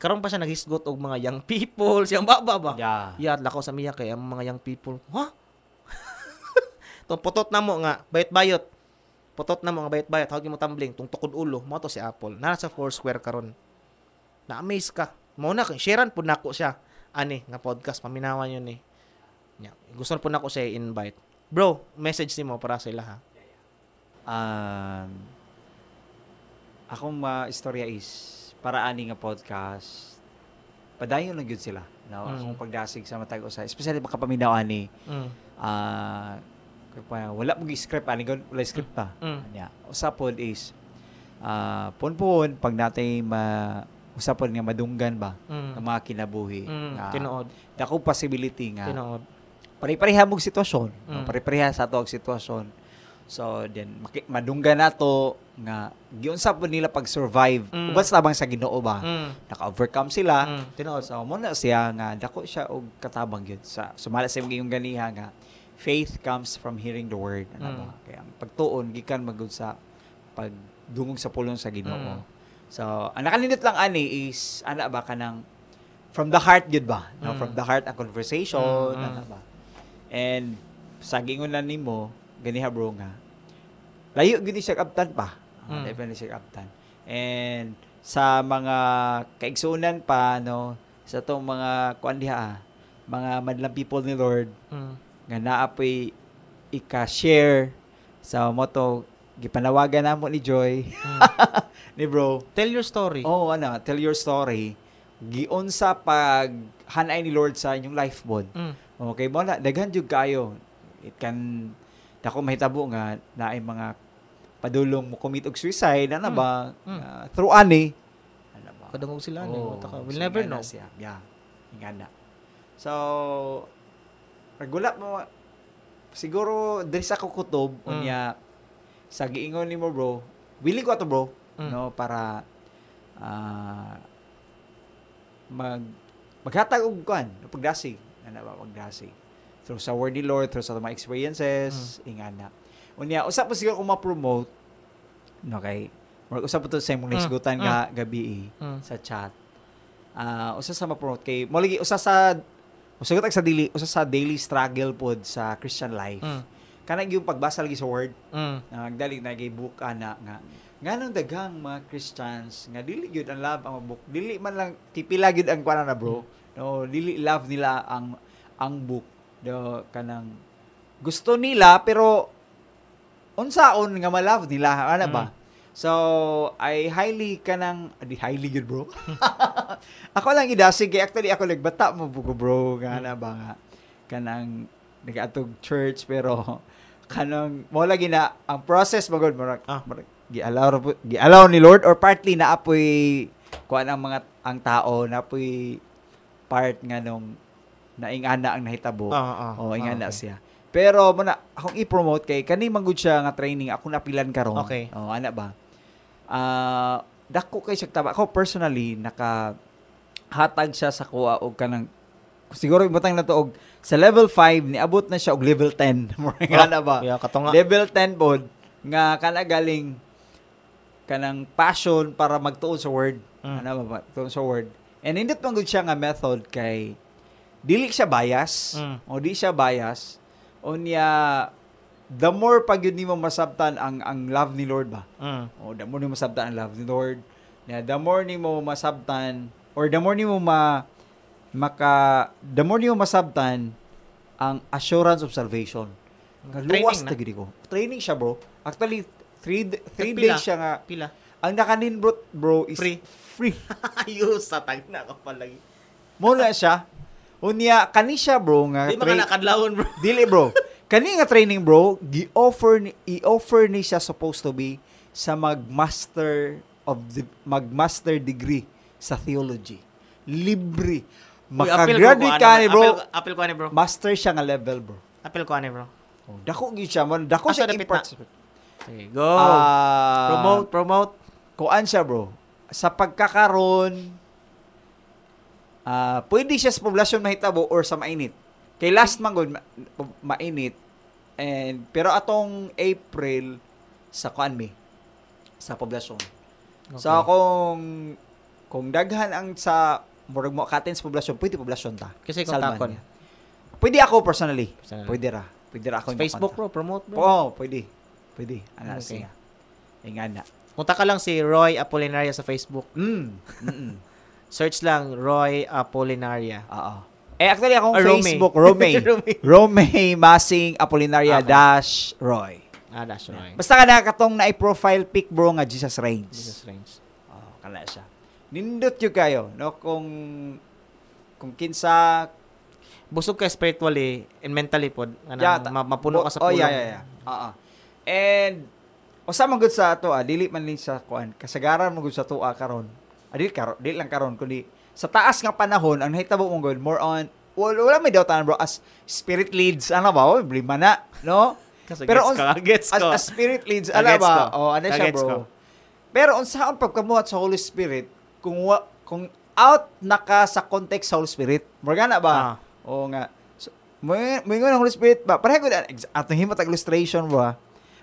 Karon pa siya naghisgot og mga young people, siyang baba ba? Yeah. Yeah, lakaw sa miya kay ang mga young people. Ha? Tong putot na mo nga, bayot-bayot. Putot na mo nga bayot-bayot, hawag mo tumbling, tung tukod ulo, mo to si Apple. Nasa Foursquare karon. Na-amaze ka. Mo na kay sharean pud nako siya. Ani nga podcast paminawan yun eh. Yeah. Gusto po nako siya invite. Bro, message nimo para sa ila ha. Um, akong mga istorya is para ani nga podcast padayon lang gyud sila no Mm. akong pagdasig sa matag usa especially baka paminaw ani Mm. pa- wala mo script ani gud wala script ta Mm. nya usa pod is ah pon-pon pag natay ma usa pod nga madunggan ba Mm. ng mga kinabuhi Mm. nga Tinuod. dako possibility nga Tinuod. pare-pareha mong sitwasyon. Mm. Pare-pareha sa ato ang sitwasyon. So, then, madungga na to nga, giunsa po nila pag-survive. Mm. Ubas lamang sa ginoo ba? Mm. Naka-overcome sila. Mm. Tinuod. So, muna siya nga, dako siya og katabang yun. Sa, sumala sa yung ganiha nga, faith comes from hearing the word. Ano Mm. ba? Kaya ang pagtuon, gikan magud sa pagdungog sa pulong sa ginoo. Mm. So, ang nakalindot lang ani is, ana ba ka ng, from the heart yun ba? No? Mm. From the heart ang conversation, Mm, ana ba? And sa gingunan nimo, ganiha bro nga. Layo gid siya kabtan pa. Mm. Definitely siya kabtan. And sa mga kaigsunan pa no, sa tong mga kuan diha, ah, mga madlang people ni Lord Mm. nga naapoy ika-share sa moto gipanawagan namo ni Joy Mm. ni bro. Tell your story. Oh, ano, tell your story. Giun sa pag hanay ni Lord sa inyong life bod. Mm. Okay, mo na daghan jud kayo. It can dako mahitabo nga naay mga padulong mo commit og suicide ana Mm. ba Mm. Ah, through ani ana ba Kadungog sila ni mo taka. so We'll never ingana know. siya. Yeah. Ingana. So regula mo siguro diri sa kukutob Mm. unya sa giingon nimo bro. Willing ko ato bro Mm. no para ah mag maghatag og kuan pagdasig ana ba pagdasig through sa word ni Lord through sa mga experiences Mm. ingana unya usap po siguro ko ma-promote. No kay Murag usap po to sa imong Mm, nisgutan mm. nga gabi eh, Mm. sa chat. Ah usa sa ma-promote kay mo lagi usa sa usagot sa daily usa sa daily struggle pod sa Christian life. Mm. kana yung pagbasa lagi sa word. Mm. na nagdali na book ana nga. Nganong daghang mga Christians nga dili gyud ang love ang book. Dili man lang tipila gyud ang kuana na bro. No dili love nila ang ang book do kanang gusto nila pero unsaon nga ma-love nila ana ba? So I highly kanang di highly gyud bro. Ako lang idasig kay actually ako nagbata mo buko bro nga ana ba nga kanang nagatog church pero kanang mo lagi na ang process magod murag Ah. po- gialaw ni Lord or partly na apoy kuan ang mga ang tao na apoy part nga nung naingana ang nahitabo Ah, ah. oh ingana Ah, okay. siya pero mo na akong i-promote kay kani manggod siya nga training ako napilan karon Okay. oh ana ba ah dako kay siya taba ako personally naka hatag siya sa kuha og kanang siguro ibutang na to og sa level 5 ni abot na siya og level 10 mo nga na ba Yeah, kato nga. level 10 pod nga kana galing kanang passion para magtuon sa word Mm. ano ba tuon sa word and indot man gud siya nga method kay dili siya bias Mm. o di siya bias unya the more pag yun nimo masabtan ang ang love ni Lord ba Mm. o the more nimo masabtan ang love ni Lord na the more nimo masabtan or the more nimo ma maka the more nimo masabtan ang assurance of salvation nga Training luwas na. gid ko training siya bro actually three three Pila? days siya nga Pila? ang nakanin bro bro is Free. free Ayos sa tag na ka palagi. mo na siya unya kani siya bro nga Di tra- nakadlawon, bro. Dili bro. Kani nga training bro, gi-offer ni i-offer ni siya supposed to be sa mag-master of the mag-master degree sa theology. Libre. Makagraduate ka ni bro. Apel ko ani, bro. Master siya nga level bro. Apel ko ani, bro. Oh, dako gyud siya man, dako siya impart. Sige, go. Ah, promote, promote. Kuan siya, bro. Sa pagkakaroon, ah pwede siya sa poblasyon mahitabo or sa mainit. Kay last man gud ma- mainit. And pero atong April sa kuan mi sa poblasyon. So Okay. kung kung daghan ang sa murag mo katin sa poblasyon, pwede poblasyon ta. Kasi kung Salman takon. niya. Pwede ako personally. Personally. Pwede ra. Pwede ra ako Sa Facebook, bro. Promote, bro. Oo, pwede. Pwede. Ana Okay. siya. Ingana. Punta ka lang si Roy Apolinaria sa Facebook. Mm. Mm. Search lang Roy Apolinaria. Oo. Eh, actually, akong Ah, Rome. Facebook, Rome. Rome. Rome Masing Apolinaria Okay. dash Roy. Ah, that's Roy. Basta ka na katong na profile pic bro nga Jesus Reigns. Jesus Reigns. Oh, kana siya. Nindot yung kayo, no? Kung kung kinsa Busog ka spiritually and mentally pod. Ano, Yeah, ta- ma- mapuno ka sa Oh, pulong. yeah, yeah, yeah. Oo. And usa man gud sa ato ah, dili man ni sa kuan. Kasagaran mo gud sa tuwa karon. Ah, dili karon, dili lang karon kundi sa taas nga panahon ang nahitabo mo gud more on wala, wala may doubtan bro as spirit leads ano ba oh, problema na no Kasi Pero gets on- ka, gets as, ko. as spirit leads Ah, ano gets ba ko. oh ano Ah, siya gets ko. bro pero unsa ang pagkamuhat sa Holy Spirit kung wa, kung out naka sa context sa Holy Spirit morgana ba Ah. Oo nga. So, may may ng Holy Spirit ba? Pareho na atong himo tag illustration ba.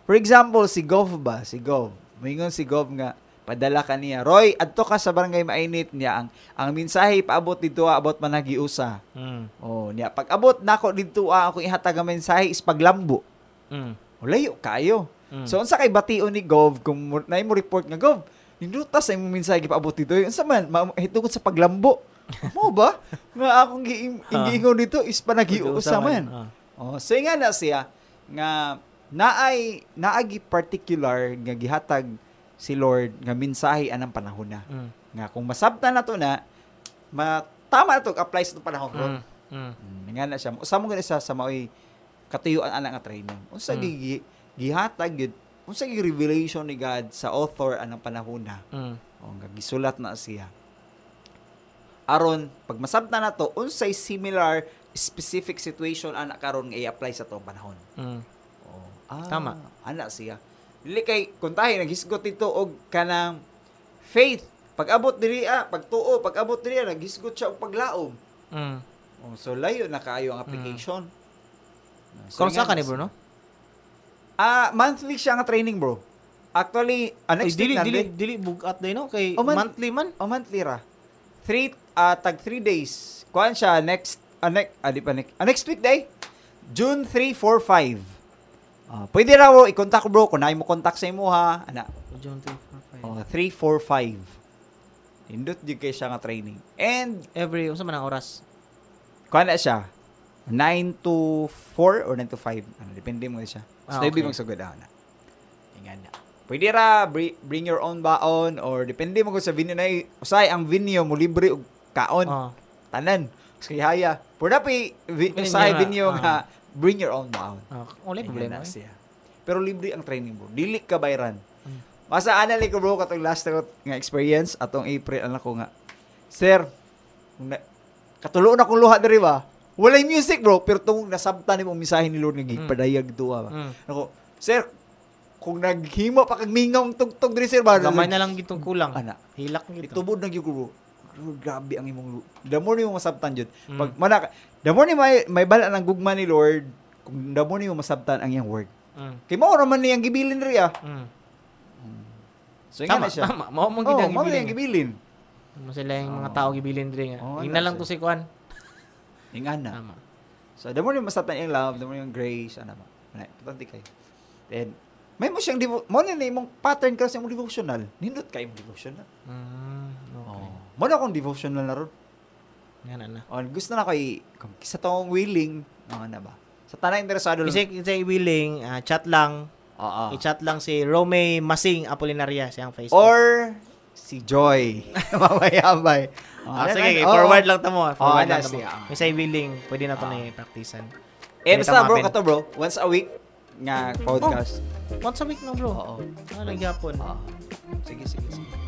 For example, si Gov ba? Si Gov. May si Gov nga padala ka niya. Roy, adto ka sa barangay mainit niya ang ang mensahe paabot dito ah, about managiusa. Mm. Oh, niya pag abot nako dito ah, ako ihatag ang mensahe is paglambo. Mm. Layo kayo. Mm. So unsa kay bation ni Gov kung mo- na mo report nga Gov, Nindutas sa imong mensahe gipaabot dito. Unsa man ma- hitungod sa paglambo. Mo ba? Nga akong giing- giingon dito is panagiusa man. Ah. Oh, so nga na siya nga naay naagi particular nga gihatag si Lord nga mensahe anang panahon na. Mm. Nga kung masabtan na to na ma tama na to apply sa panahon bro. Mm. Mm. Mm, nga na siya. Usa mo gani sa sa maoy katuyuan ana nga training. Unsa Mm. gi gihatag gyud unsa gi revelation ni God sa author anang panahon na. Mm. O nga gisulat na siya. Aron pag masabtan na to unsay similar specific situation ana karon nga i-apply sa tong panahon. Mm. Oh, ah, Tama. Ana siya. Dili kay kung tayo naghisgot dito og kanang faith. Pag abot diri ah, pagtuo, pag abot diri ah, naghisgot siya og paglaom. Mm. Oh, so layo na kaayo ang application. So, Kung sa nga ka ni na bro, no? Ah, monthly siya nga training, bro. Actually, Ay, next dili, na, dili, di- dili, bugat day, no? Kay Oh, man- monthly man. Oh, monthly ra. Three, ah, tag three days. Kuhan siya next, ah, next, ah, di pa next, ah, next week day. June 3, 4, 5. Ah, pwede raw i-contact bro kung naay mo contact sa imo ha. Ana. June 3, 4, 5. Oh, 3, 4, 5. Indot di kay siya nga training. And Every, unsa man ang oras? kuha na siya. 9 to 4 or 9 to 5. Ano, depende mo siya. So, Ah, okay. okay. magsugod na. Ingan na. Pwede ra, bri- bring your own baon or depende mo kung sa venue na usay ang venue mo libre og kaon. Oh. Tanan. Kasi haya. Pwede pa vi- Venue usay nga, venue ah. nga bring your own baon. Ah, wala problema. eh. siya. Pero libre ang training bro. Dili ka bayran. Mm. Masa anali ko bro katong last ko nga experience atong April anak ko nga. Sir, na, katulo na kong luha diri ba? Walay music bro, pero tong nasabtan ni mong mensahe ni Lord nga gipadayag duwa ba. Mm. Ako, sir, kung naghimo pa kag mingong tugtog diri sir ba? Gamay na lang gitong kulang. Ana. Hilak gito. Itubod na gyud ko bro. Bro, Grabe ang imong The more ni mo masabtan jud. Mm. Pag mana the more ni may may bala ng gugma ni Lord, kung the more ni mo masabtan ang iyang word. Mm. Kay mao raman niyang gibilin diri ah. Mm. So nga Tama, na siya. tama. Mao mong Oh, gidang niyang gibilin. gibilin. Mo sila yung mga Oo. tao gibilin diri nga. Oo, Ingna lang to si Kuan. Ingan na. Tama. So, the more ni masabtan yung love, the more yung grace, ano ba? Importante kayo. Then, may mo siyang, devo- mo na imong pattern ka sa imong devotional. Nindot kayo imong devotional. Mm, Oh. Na akong devotional na ron. Yan na. Oh, gusto na ko i, kung sa tong willing, ano na ba? Sa tanang interesado lang. Kasi kasi willing, ah, chat lang. Oo. I-chat lang si Rome Masing Apolinaria siyang Facebook. Or, si Joy. Mamaya-ambay. Ah, sige, forward lang tamo. Forward ano lang tamo. siya, ah. May say willing, pwede na to Ah. na i-practicean. Eh, basta bro, kato bro, once a week, nga podcast. Once a week na bro. Oo. Ah, nagyapon. Sige, sige, sige.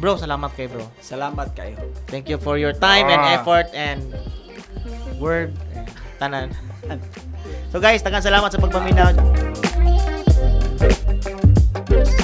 Bro, salamat kayo, bro. Salamat kayo. Thank you for your time ah. and effort and word. Tanan. so guys, tagan salamat sa pagpaminaw. Thank you.